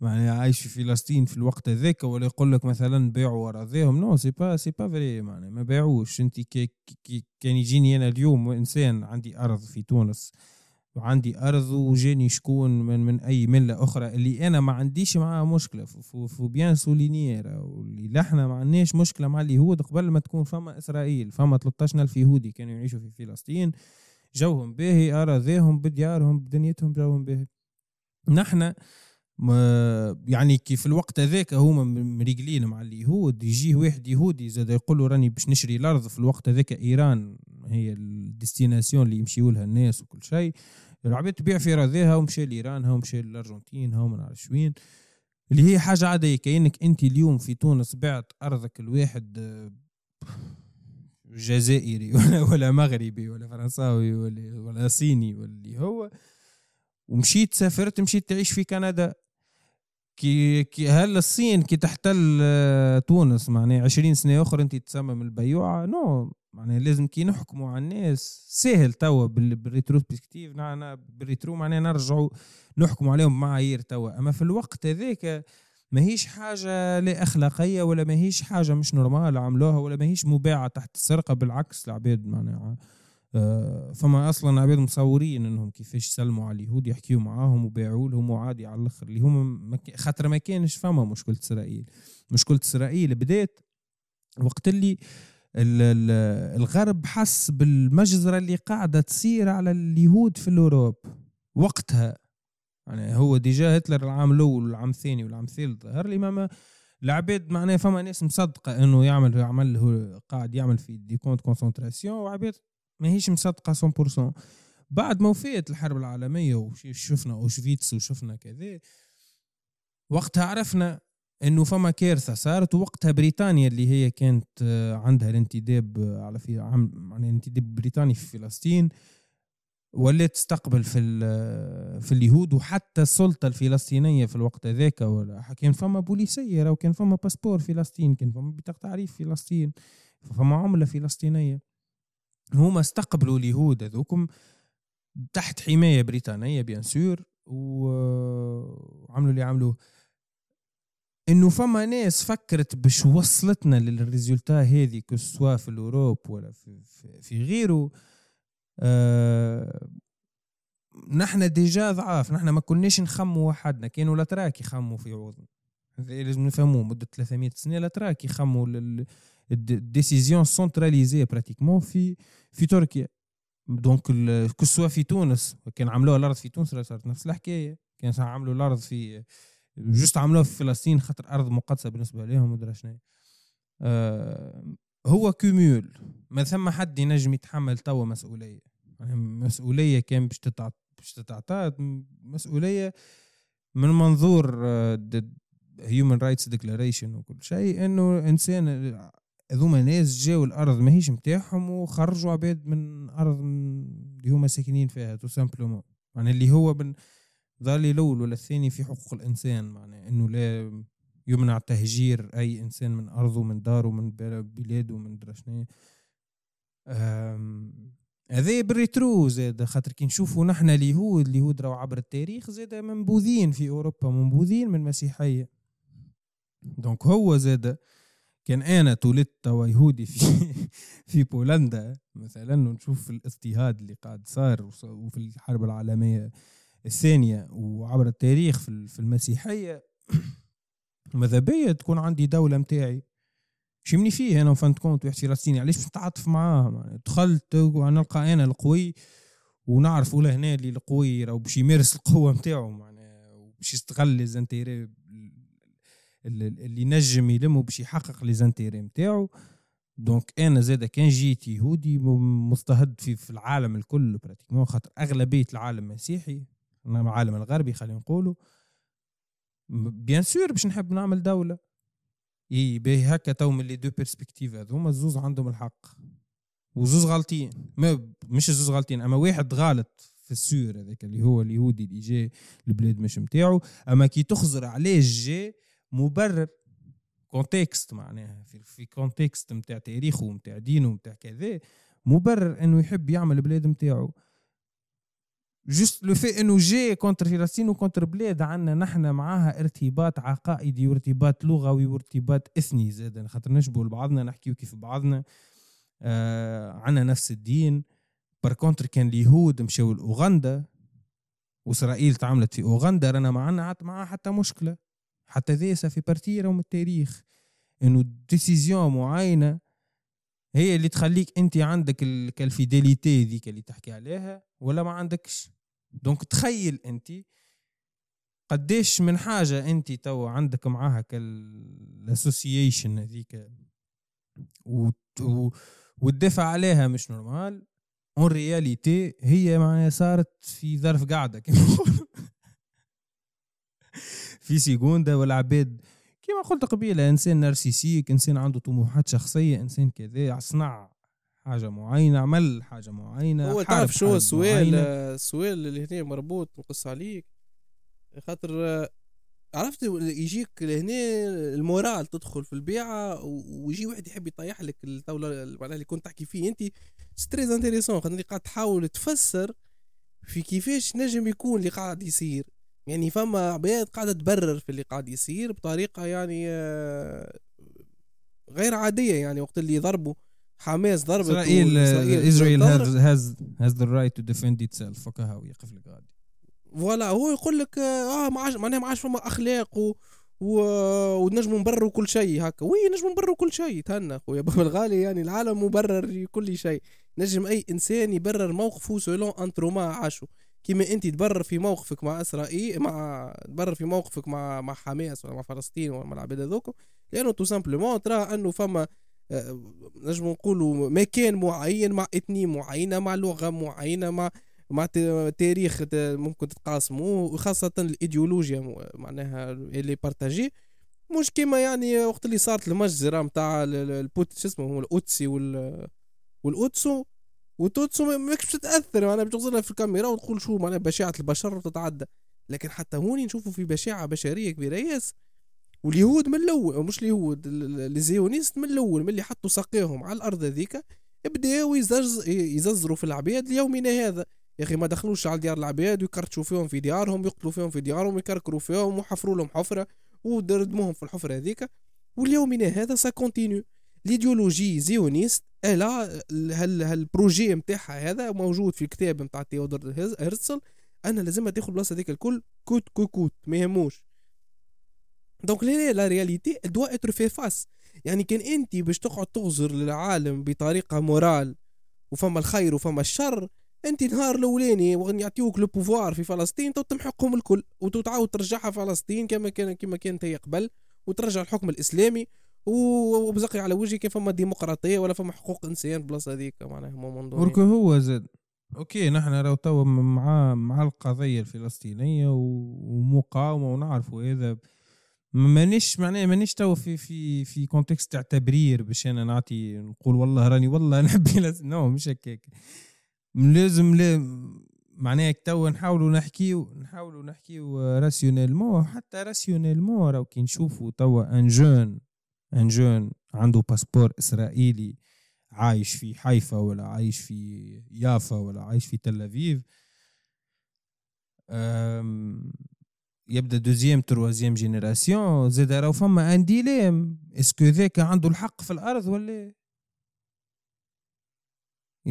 معناها عايش في فلسطين في الوقت هذاك ولا يقول لك مثلا باعوا وراضيهم non c'est pas c'est pas vrai معناها ما باعوش انت كي كي كان يجيني أنا اليوم إنسان عندي أرض في تونس وعندي أرض وجاني شكون من, من أي ملة أخرى اللي أنا ما عنديش معاه مشكلة. faut bien souligner واللي إحنا ما عندناش مشكلة مع اليهود قبل ما تكون فما إسرائيل فما 13000 يهودي كانوا يعيشوا في فلسطين جوهم باهي اراضيهم بديارهم بدنيتهم جوهم باهي. نحن يعني كي في الوقت هذاك هما مريقلين مع اليهود يجيه واحد يهودي زاد يقول له راني باش نشري الأرض في الوقت هذاك إيران هي ال destination اللي يمشيوا لها الناس وكل شيء. العباد تبيع في أراضيها ومشى لإيران ومشى للأرجنتين ها وما نعرفش وين اللي هي حاجة عادية كأنك أنت اليوم في تونس بعت أرضك لواحد جزائري ولا ولا مغربي ولا فرنساوي ولا ولا صيني واللي هو ومشيت سافرت مشيت تعيش في كندا. كي كي هل الصين كي تحتل آه، تونس معناها 20 سنة أخرى أنت تسمى بيوعة non معناها لازم كي نحكموا على الناس. سهل توا بال rétrospective بال rétro معناها نرجعوا نحكموا عليهم بمعايير توا. أما في الوقت هذاك ماهيش حاجة لا أخلاقية ولا ماهيش حاجة مش normal عملوها ولا ماهيش مباعة تحت السرقة بالعكس العباد معناها فما أصلا عباد مصورين إنهم كيفاش يسلموا على اليهود يحكيوا معاهم وبيعوا لهم وعادي على الأخر. اللي هما خاطر ما كانش فما مشكلة إسرائيل. مشكلة إسرائيل بدات وقت اللي الغرب حس بالمجزرة اللي قاعدة تصير على اليهود في ال Europe وقتها. يعني هو déjà هتلر العام الأول والعام الثاني والعام الثالث ظهر لي ما العباد معناها فما ناس مصدقة إنه يعمل يعمل قاعد يعمل في des camps concentration وعباد ماهيش مصدقة 100% بعد ما وفيت الحرب العالمية وشفنا أوشفيتس وشفنا كذا وقتها عرفنا إنه فما كارثة صارت وقتها بريطانيا اللي هي كانت آه، عندها الانتداب على في عم يعني الانتداب بريطاني في فلسطين ولات تستقبل في في اليهود وحتى السلطة الفلسطينية في الوقت هذاك ولا كان فما بوليسية وكان فما passeport فلسطين كان فما بطاقة تعريف فلسطين فما عملة فلسطينية. هما استقبلوا اليهود هذوكم تحت حماية بريطانية bien sûr وعملوا اللي عملوه. إنه فما ناس فكرت باش وصلتنا لل résultat هذه que ce soit في ال Europe ولا في, في, غيره آه نحن déjà ضعاف. نحن ما كناش نخموا وحدنا. كانوا الاتراك يخموا في عوضنا. لازم نفهموه. مدة 300 سنة الاتراك يخموا décision centralisée pratiquement في في تركيا. donc que ce soit في تونس كان عملوها الأرض في تونس صارت نفس الحكاية. كان عملوا الأرض في juste عملوها في فلسطين خاطر أرض مقدسة بالنسبة لهم ودرا شنو. آه هو كوميول ما ثم حد ينجم يتحمل توا مسؤولية. يعني مسؤولية كان باش تتعطى باش تتعطى مسؤولية من منظور human rights declaration وكل شيء إنه إنسان هذوما ناس جاوا الأرض ماهيش نتاعهم وخرجوا عباد من أرض اللي هما ساكنين فيها tout simplement. يعني اللي هو من الفصل الأول ولا الثاني في حقوق الإنسان. معناه إنه لا يمنع تهجير أي إنسان من أرضه من داره من بلاده من درا شنو هذا بال rétro زاد خاطر كي نشوفوا نحن اليهود اليهود راهو عبر التاريخ زاد منبوذين في أوروبا منبوذين من المسيحيه donc هو زاد كان أنا تولدت توا يهودي في في بولندا. مثلا ونشوف الاضطهاد اللي قاعد صار وفي الحرب العالمية الثانية وعبر التاريخ في المسيحية. ماذا بيا؟ تكون عندي دولة متاعي. شمني فيه أنا؟ و fin de compte واحد فلسطيني علاش نتعاطف معاه دخلت ونلقى أنا القوي ونعرف ولا هنا اللي القوي راهو باش يمارس القوة نتاعو معناها وباش يستغل لي اللي نجم يلمو باش يحقق les intérêts نتاعو donc أنا زاد كان جيت يهودي مضطهد في, في العالم الكل pratiquement خاطر أغلبية العالم مسيحي العالم الغربي خلينا نقولوا. bien sûr باش نحب نعمل دولة. إي باهي هكا تو من les deux perspectives هذوما الزوز عندهم الحق. وزوز غالطين. ما مش زوز غالطين أما واحد غلط في السور هذاك اللي هو اليهودي اللي جاي البلاد مش متاعه أما كي تخزر عليه جاي مبرر. contexte معناها في, في contexte متاع تاريخه ومتاع دينه ومتاع كذا مبرر إنه يحب يعمل بلاد متاعه. juste le fait إنه جاي contre فلسطين و contre بلاد عندنا نحن معاها ارتباط عقائدي وارتباط لغوي وارتباط إثني زاد خاطر نشبه لبعضنا نحكيو كيف بعضنا. آه عندنا نفس الدين. par contre كان اليهود مشاو لأوغندا. واسرائيل تعاملت في أوغندا رانا ما عندنا معاها حتى مشكلة. حتى ذي ça fait partie من التاريخ. انه décision معينة هي اللي تخليك أنت عندك ال fidélité ذيك اللي تحكي عليها ولا ما عندكش؟ donc تخيل أنت قديش من حاجة أنت تو عندك معاها كال association هذيك. وتدافع عليها مش normal en réalité هي معناها صارت في ظرف قاعدة في سيكوندا والعباد. كما قلت قبيلة إنسان narcissique إنسان عنده طموحات شخصية إنسان كذا صنع حاجة معينة عمل حاجة معينة هو تعرف شو السؤال السؤال اللي هنا مربوط نقص عليك. خاطر عرفت يجيك لهنا ال morale تدخل في البيعة ويجي واحد يحب يطيح لك الطاولة معناها اللي كنت تحكي فيه. أنت c'est très intéressant خاطر قاعد تحاول تفسر في كيفاش نجم يكون اللي قاعد يصير. يعني فما عباد قاعدة تبرر في اللي قاعد يصير بطريقة يعني آه، غير عادية يعني وقت اللي ضربوا حماس ضربت إسرائيل إسرائيل has has the right to defend it self يقف لك غادي. voilà هو يقول لك آه ما عادش معناها ما عادش فما أخلاق و... و... ونجموا نبرروا كل شيء هكا. oui نجموا نبرروا كل شيء. تهنى خويا بابا الغالي يعني العالم مبرر كل شيء. نجم أي إنسان يبرر موقفه selon un trauma عاشو كيما انت تبرر في موقفك مع إسرائيل مع تبرر في موقفك مع مع حماس ولا مع فلسطين ولا مع العباد هذوك لأنه تو سامبلومون ترى أنه فما آه، نجم نقولوا مكان معين مع اثنين معينة مع لغة معينة مع مع تاريخ ممكن تتقاسموا وخاصة الإيديولوجيا معناها اللي بارتاجي مش كيما يعني وقت اللي صارت المجزرة متاع البوت شو اسمه الأوتسي وال والأوتسو. وتوتسو ماكش تتاثر معناها بتغزلها في الكاميرا وتقول شو معناها بشاعة البشر وتتعدى. لكن حتى هوني نشوفوا في بشاعة بشرية كبيرة ياسر. واليهود من الأول مش اليهود ال sionistes من الأول من اللي حطوا ساقيهم على الأرض هذيك بداوا يجز يجزروا في العباد ليومنا هذا. يا أخي ما دخلوش على ديار العباد ويكرتشوا فيهم في ديارهم يقتلوا فيهم في ديارهم ويكركروا فيهم وحفروا لهم حفرة ودردموهم في الحفرة هذيك. واليومنا هذا ça continue l'idéologie sioniste إلا هال هال projet نتاعها هذا موجود في الكتاب نتاع تيودور هرتزل أنا لازم تاخذ بلاصة هذيك الكل كوت كوت ما يهموش. دونك لا لا رياليتي دوا اتر في فاس يعني كان أنت باش تقعد تغزر للعالم بطريقة مورال وفما الخير وفما الشر أنت نهار الأولاني وغن يعطيوك لو بوفوار في فلسطين تو تمحقهم الكل وتعاود ترجعها فلسطين كما كان كما كانت هي قبل وترجع الحكم الإسلامي وبزقي على وجهي كيف فما ديمقراطية ولا فما حقوق انسان بلاصة هذيك معناها مو منظور هو زاد. OK نحن راهو توا مع مع القضية الفلسطينية ومقاومة ونعرفوا هذا. مانيش معناها مانيش توا في في في contexte تاع تبرير باش أنا نعطي نقول والله راني والله نحب non مش هكاك. لازم لا معناها توا نحاولوا نحكيو نحاولوا نحكيو rationnellement حتى rationnellement راهو كي نشوفوا توا un jeune un jeune عنده passeport إسرائيلي عايش في حيفا ولا عايش في يافا ولا عايش في تل ابيب يبدأ deuxième troisième génération زاد راهو فما un dilemme est-ce que ذاك عنده الحق في الأرض ولا؟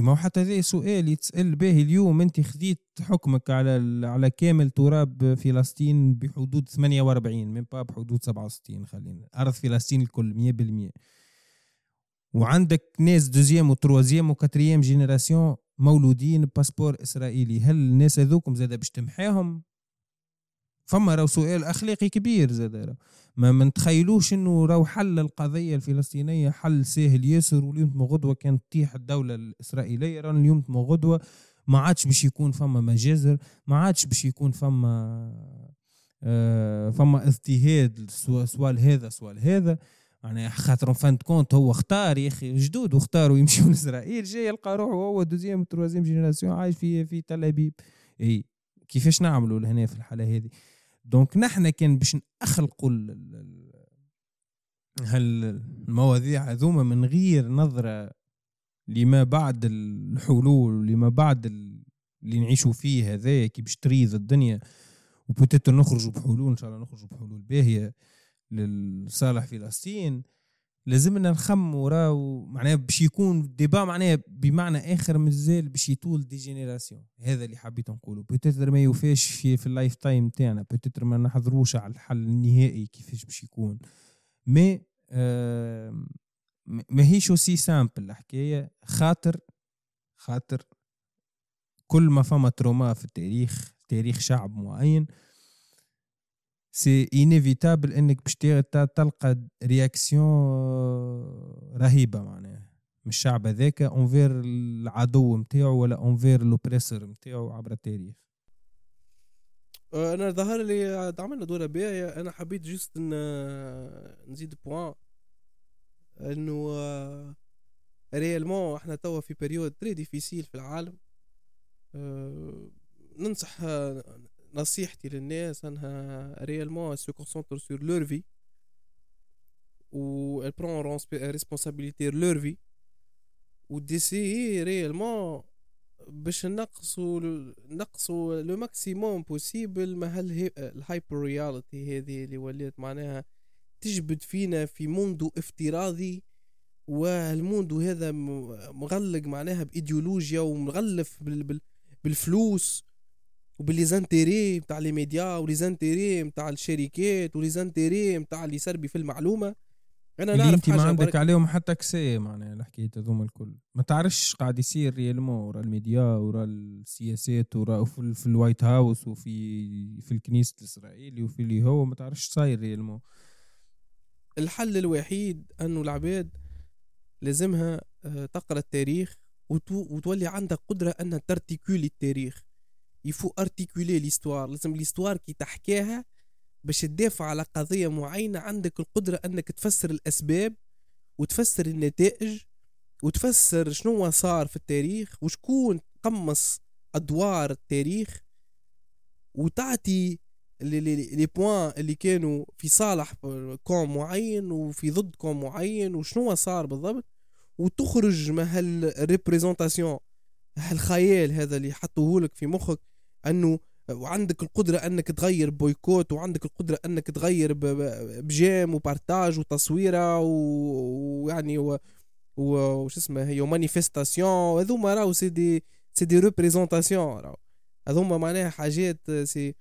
ما حتى هذا سؤال يتسأل به اليوم أنت خذيت حكمك على على كامل تراب فلسطين بحدود 48 من باب حدود 67 خلينا أرض فلسطين الكل 100% وعندك ناس deuxième و troisième و quatrième génération مولودين passeport إسرائيلي هل الناس هذوكم زاد باش تمحيهم؟ فما راهو سؤال أخلاقي كبير زاد ما منتخيلوش إنه راهو حل القضية الفلسطينية حل ساهل ياسر واليوم غدوة كانت تطيح الدولة الإسرائيلية رانا اليوم غدوة. ما عادش باش يكون فما مجازر ما عادش باش يكون فما آه فما اضطهاد سؤال هذا سؤال هذا. يعني خاطر fin de compte هو اختار ياخي جدود واختاروا يمشيوا لإسرائيل جاي يلقى روحه هو deuxième troisième génération عايش في في تل أبيب. إي كيفاش نعملوا لهنا في الحالة هذه؟ donc نحن كان باش نخلقوا هالمواضيع هذوما من غير نظرة لما بعد الحلول لما بعد اللي نعيشوا فيه هذا كي باش تريض الدنيا. و peut-être نخرجوا بحلول إن شاء الله نخرجوا بحلول باهية لصالح فلسطين. لازمنا نخمموا راهو معناها باش يكون débat معناها بمعنى آخر مازال باش يطول des générations. هذا اللي حبيت نقوله. peut-être ما يوفاش في, في ال lifetime تاعنا. peut-être ما نحضروش على الحل النهائي كيفاش باش يكون. mais آه ماهيش aussi simple الحكاية خاطر خاطر كل ما فما trauma في التاريخ تاريخ شعب معين c'est inévitable إنك باش تلقى réaction رهيبة معناها. من الشعب هذاك envers العدو نتاعو ولا envers l'oppresseur نتاعو عبر التاريخ. أنا ظهر لي عملنا دورة باهيه أنا حبيت juste نزيد point إنه réellement إحنا توا في période très difficile في العالم. ننصح نصيحتي للناس إنها réellement se concentrent sur leur vie et prennent responsabilité leur vie et d'essayer réellement باش نقصوا نقصوا le maximum possible ما ال hyper reality هذه اللي ولات معناها تجبد فينا في monde افتراضي وال monde هذا مغلق معناها بإيديولوجيا ومغلف بالفلوس وبال les intérêts نتاع les médias و les intérêts نتاع الشركات و les intérêts نتاع اللي يسربي في المعلومة. أنا نعرف أنت ما عندك. عليهم حتى accès معناها الحكاية هذوما الكل. ما تعرفش قاعد يصير réellement ورا الميديا ورا السياسات ورا في, في ال White House وفي في الكنيسة الإسرائيلي وفي اللي هو ما تعرفش صاير réellement الحل الوحيد أنه العباد لازمها آه، تقرأ التاريخ وتولي عندها قدرة أنها ت articuler التاريخ. il faut articuler l'histoire لازم l'histoire كي تحكيها باش تدافع على قضية معينة. عندك القدرة أنك تفسر الأسباب وتفسر النتائج وتفسر شنو صار في التاريخ وشكون قمص أدوار التاريخ وتعطي les points اللي كانوا في صالح كون معين وفي ضد كون معين وشنو صار بالضبط. وتخرج من هال représentation هالخيال هذا اللي حطوه لك في مخك. أنه وعندك القدرة أنك تغير boycott وعندك القدرة أنك تغير ب j'aime و partage وتصويرة ويعني و... وش اسمه هي manifestation هذوما راهو c'est des c'est des représentations راهو. هذوما معناها حاجات c'est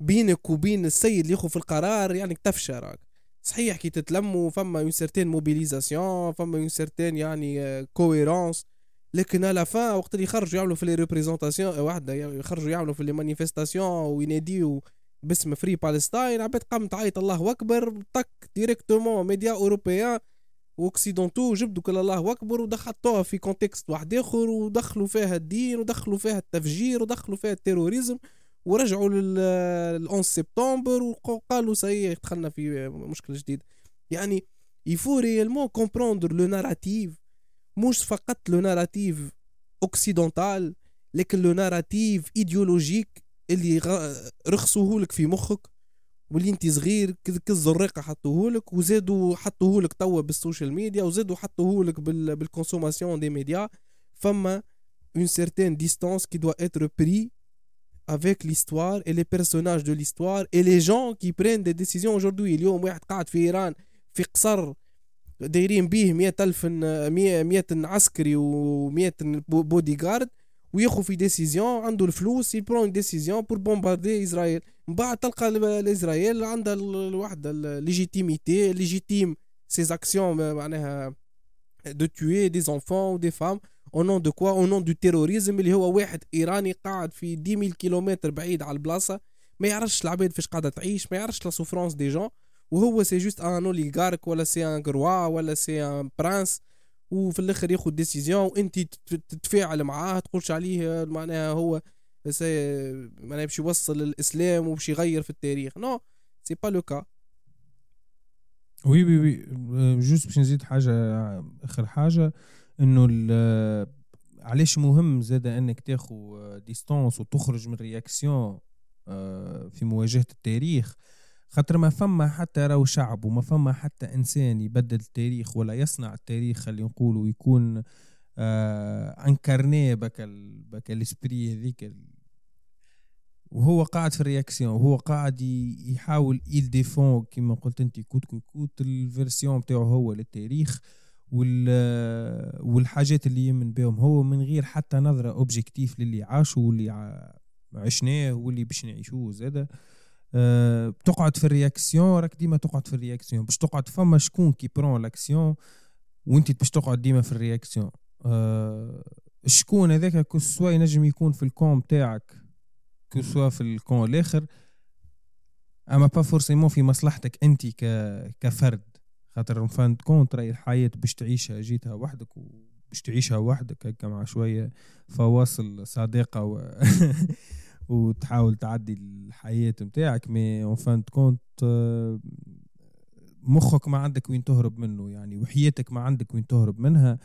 بينك وبين السيد اللي ياخذ في القرار يعني تفشى راك. صحيح كي تتلموا فما une certaine mobilisation فما une certaine يعني cohérence لكن على فا وقت اللي يخرجوا يعملوا في les représentations واحدة يخرجوا يعملوا في les manifestations ويناديو باسم Free Palestine عباد قام تعيط الله أكبر طك directement médias européens و occidentaux جبدوا كل الله أكبر ودخلتوها في contexte واحد آخر ودخلوا فيها الدين ودخلوا فيها التفجير ودخلوا فيها ال terrorisme ورجعوا لل 11 سبتمبر وقالوا c'est دخلنا في مشكلة جديدة. يعني il faut réellement comprendre le narratif مش فقط le narratif occidental لكن le narratif idéologique اللي رسخوه لك في مخك واللي انت صغير كالزريقه حطوه لك وزادوا حطوه لك توا بال social media وزادوا حطوه لك بال consommation des médias فما une certaine distance qui doit être prise avec l'histoire et les personnages de l'histoire et les gens qui prennent des décisions aujourd'hui. اليوم واحد قاعد في إيران في قصر دايرين بيه مئة ألف مئة عسكري ومئة بودي جارد وياخذ في décisions عنده الفلوس il prend décision pour bombarder اسرائيل من بعد تلقى الإسرائيل عندها الوحدة ال légitimité légitime ses actions معناها de tuer des enfants و des femmes au nom de quoi au nom du terrorisme اللي هو واحد إيراني قاعد في 10000 كيلومتر بعيد على البلاصة. ما يعرفش العباد فاش قاعدة تعيش ما يعرفش la souffrance des gens وهو c'est juste un oligarque ولا c'est un roi ولا c'est un prince وفي الآخر ياخذ décision وانت تتفاعل معاه تقولش عليه معناها هو معناها باش يوصل الإسلام وباش يغير في التاريخ. non c'est pas le cas. oui oui oui. juste باش نزيد حاجة آخر حاجة إنه علاش مهم زاد إنك تاخو distance وتخرج من réaction آه، في مواجهة التاريخ. خاطر ما فما حتى راهو شعب وما فما حتى إنسان يبدل التاريخ ولا يصنع التاريخ خلينا نقولوا يكون آه incarné بك ال بك ال esprit هذيك وهو قاعد في ال réaction وهو قاعد يحاول يل défend كيما قلت أنت coûte que coûte ال version بتاعه هو للتاريخ وال والحاجات اللي يمن بهم هو من غير حتى نظرة objective للي عاشوا واللي عشناه واللي باش نعيشوه زاده. أه بتقعد في ال réaction راك ديما تقعد في ال réaction. باش تقعد فما شكون qui prend l'action وانت باش تقعد ديما في ال réaction. أه شكون هذاك soit ينجم يكون في ال camp تاعك soit في ال camp الآخر أما pas forcément في مصلحتك أنت ك... كفرد. خاطر fin de compte راهي الحياة باش تعيشها جيتها وحدك وباش تعيشها وحدك هكا مع شوية فواصل صديقة و... وتحاول تعدي الحياة متاعك mais en fin de compte مخك ما عندك وين تهرب منه يعني وحياتك ما عندك وين تهرب منها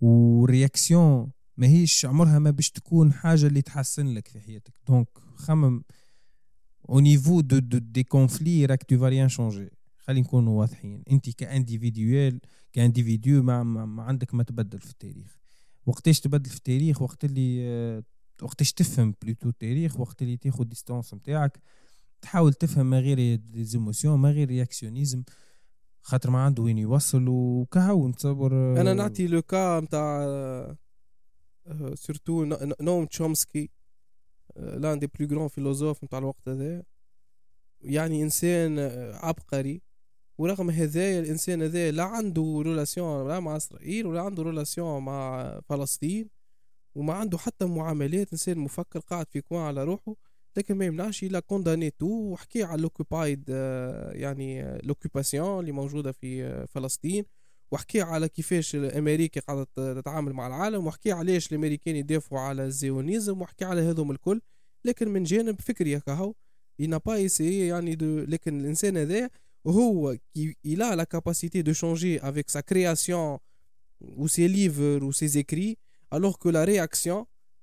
و réaction ماهيش عمرها ما باش تكون حاجة اللي تحسن لك في حياتك. donc خمم au niveau de, de, des conflits راك vas rien changer. خلينا نكونوا واضحين. أنت ك individuel ك individu ما, ما, ما عندك ما تبدل في التاريخ. وقتاش تبدل في التاريخ؟ وقت اللي وقتاش تفهم plutôt التاريخ وقت اللي تاخد distance نتاعك تحاول تفهم ما غير des émotions ما غير réactionnisme خاطر ما عنده وين يوصل وكهو نتصور أنا نعطي le cas نتاع surtout نوم تشومسكي l'un des plus grands philosophes نتاع الوقت هذا. يعني إنسان عبقري ورغم هذايا الإنسان هذا لا عنده relation لا مع إسرائيل ولا عنده relation مع فلسطين. وما عنده حتى معاملات إنسان مفكر قاعد في coin على روحه لكن ما يمنعش l'a condamné tout وحكي على l'apartheid يعني l'occupation اللي موجودة في فلسطين وحكي على كيفاش الامريكا قاعدة تتعامل مع العالم وحكي علاش الامريكان يدافعوا على ال sionisme وحكي على هذوم الكل. لكن من جانب فكري كهو pas essayé يعني de لكن الإنسان هذا هو il a la capacité de changer avec sa création ou ses livres ou ses écrits alors que la réaction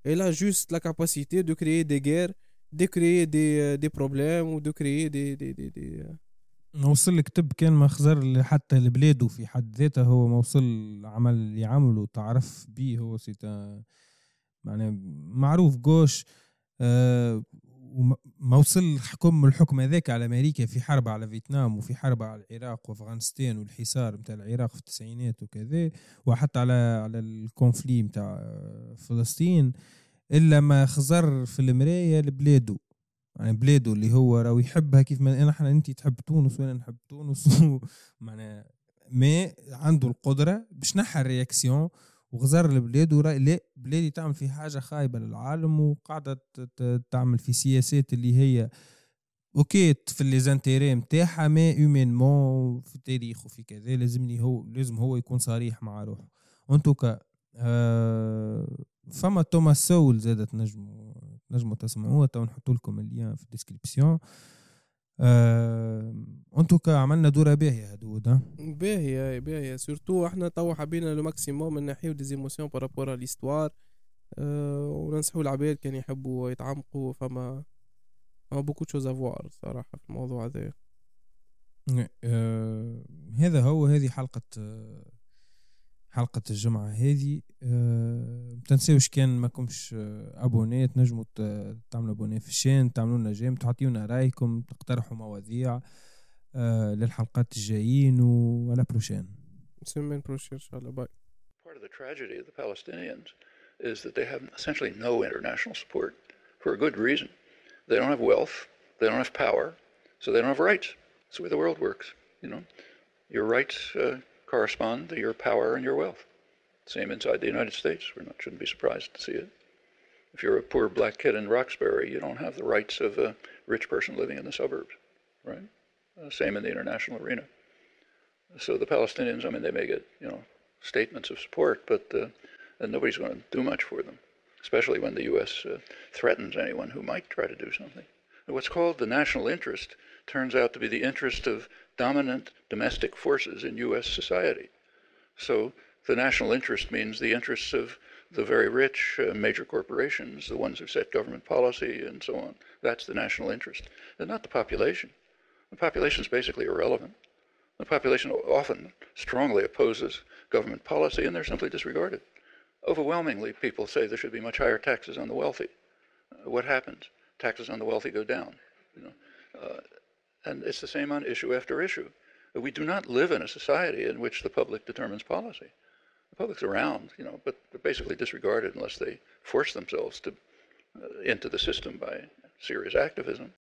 elle a juste la capacité de créer des guerres de créer des, des problèmes ou de créer des, des, des, des وصل الكتب كان مخزر حتى لبلاده في حد ذاته هو ما وصل عمل اللي عمله تعرف به هو سيتا يعني معروف جوش آه وما وصل حكم الحكم هذاك على أمريكا في حرب على فيتنام وفي حرب على العراق وأفغانستان والحصار نتاع العراق في التسعينات وكذا وحتى على على الكونفلي نتاع فلسطين إلا ما خزر في المراية لبلاده. يعني بلاده اللي هو راهو يحبها كيف ما إحنا أنت تحب تونس وأنا نحب تونس. معناها ما عنده القدرة باش نحى ال réaction وغزر البلاد ورا لا بلادي تعمل في حاجة خايبة للعالم وقاعدة تعمل في سياسات اللي هي okay في les intérêts نتاعها mais au même moment في التاريخ وفي كذا لازمني هو لازم هو يكون صريح مع روحه. en tout cas آه فما توماس سول زادة نجموا نجموا تسمعوها تو نحط لكم ال lien في ال description آه، انتو عملنا دورة باهية هدود باهية باهية surtout إحنا توا حبينا le maximum نحيو des émotions par rapport l'histoire أه وننصحوا العباد كان يحبوا يتعمقوا فما فما beaucoup de choses à voir صراحة في الموضوع هذا. أه هذا هو هذه حلقة أه حلقة الجمعة هذه أه تنساوش كان ماكمش آه، abonnés تنجموا تعملوا abonner في ال chaîne تعملوا لنا j'aime تعطيونا رايكم تقترحوا مواضيع أه للحلقات الجايين ولا prochaine semaine prochaine ان شاء الله bye Part of the tragedy of the Palestinians is that they have essentially no international support for a good reason. They don't have wealth, they don't have power, so they don't have rights. That's the way the world works, you know. Your rights uh, correspond to your power and your wealth. Same inside the United States. We shouldn't be surprised to see it. If you're a poor black kid in Roxbury, you don't have the rights of a rich person living in the suburbs, right? Uh, same in the international arena. So the Palestinians, I mean, they may get you know statements of support, but uh, nobody's going to do much for them, especially when the U.S. Uh, threatens anyone who might try to do something. And what's called the national interest turns out to be the interest of dominant domestic forces in U.S. society. So the national interest means the interests of the very rich, uh, major corporations, the ones who set government policy and so on. That's the national interest, and not the population. The population is basically irrelevant. The population often strongly opposes government policy, and they're simply disregarded. Overwhelmingly, people say there should be much higher taxes on the wealthy. Uh, what happens? Taxes on the wealthy go down. You know, uh, and it's the same on issue after issue. We do not live in a society in which the public determines policy. The public's around, you know, but they're basically disregarded unless they force themselves to uh, into the system by serious activism.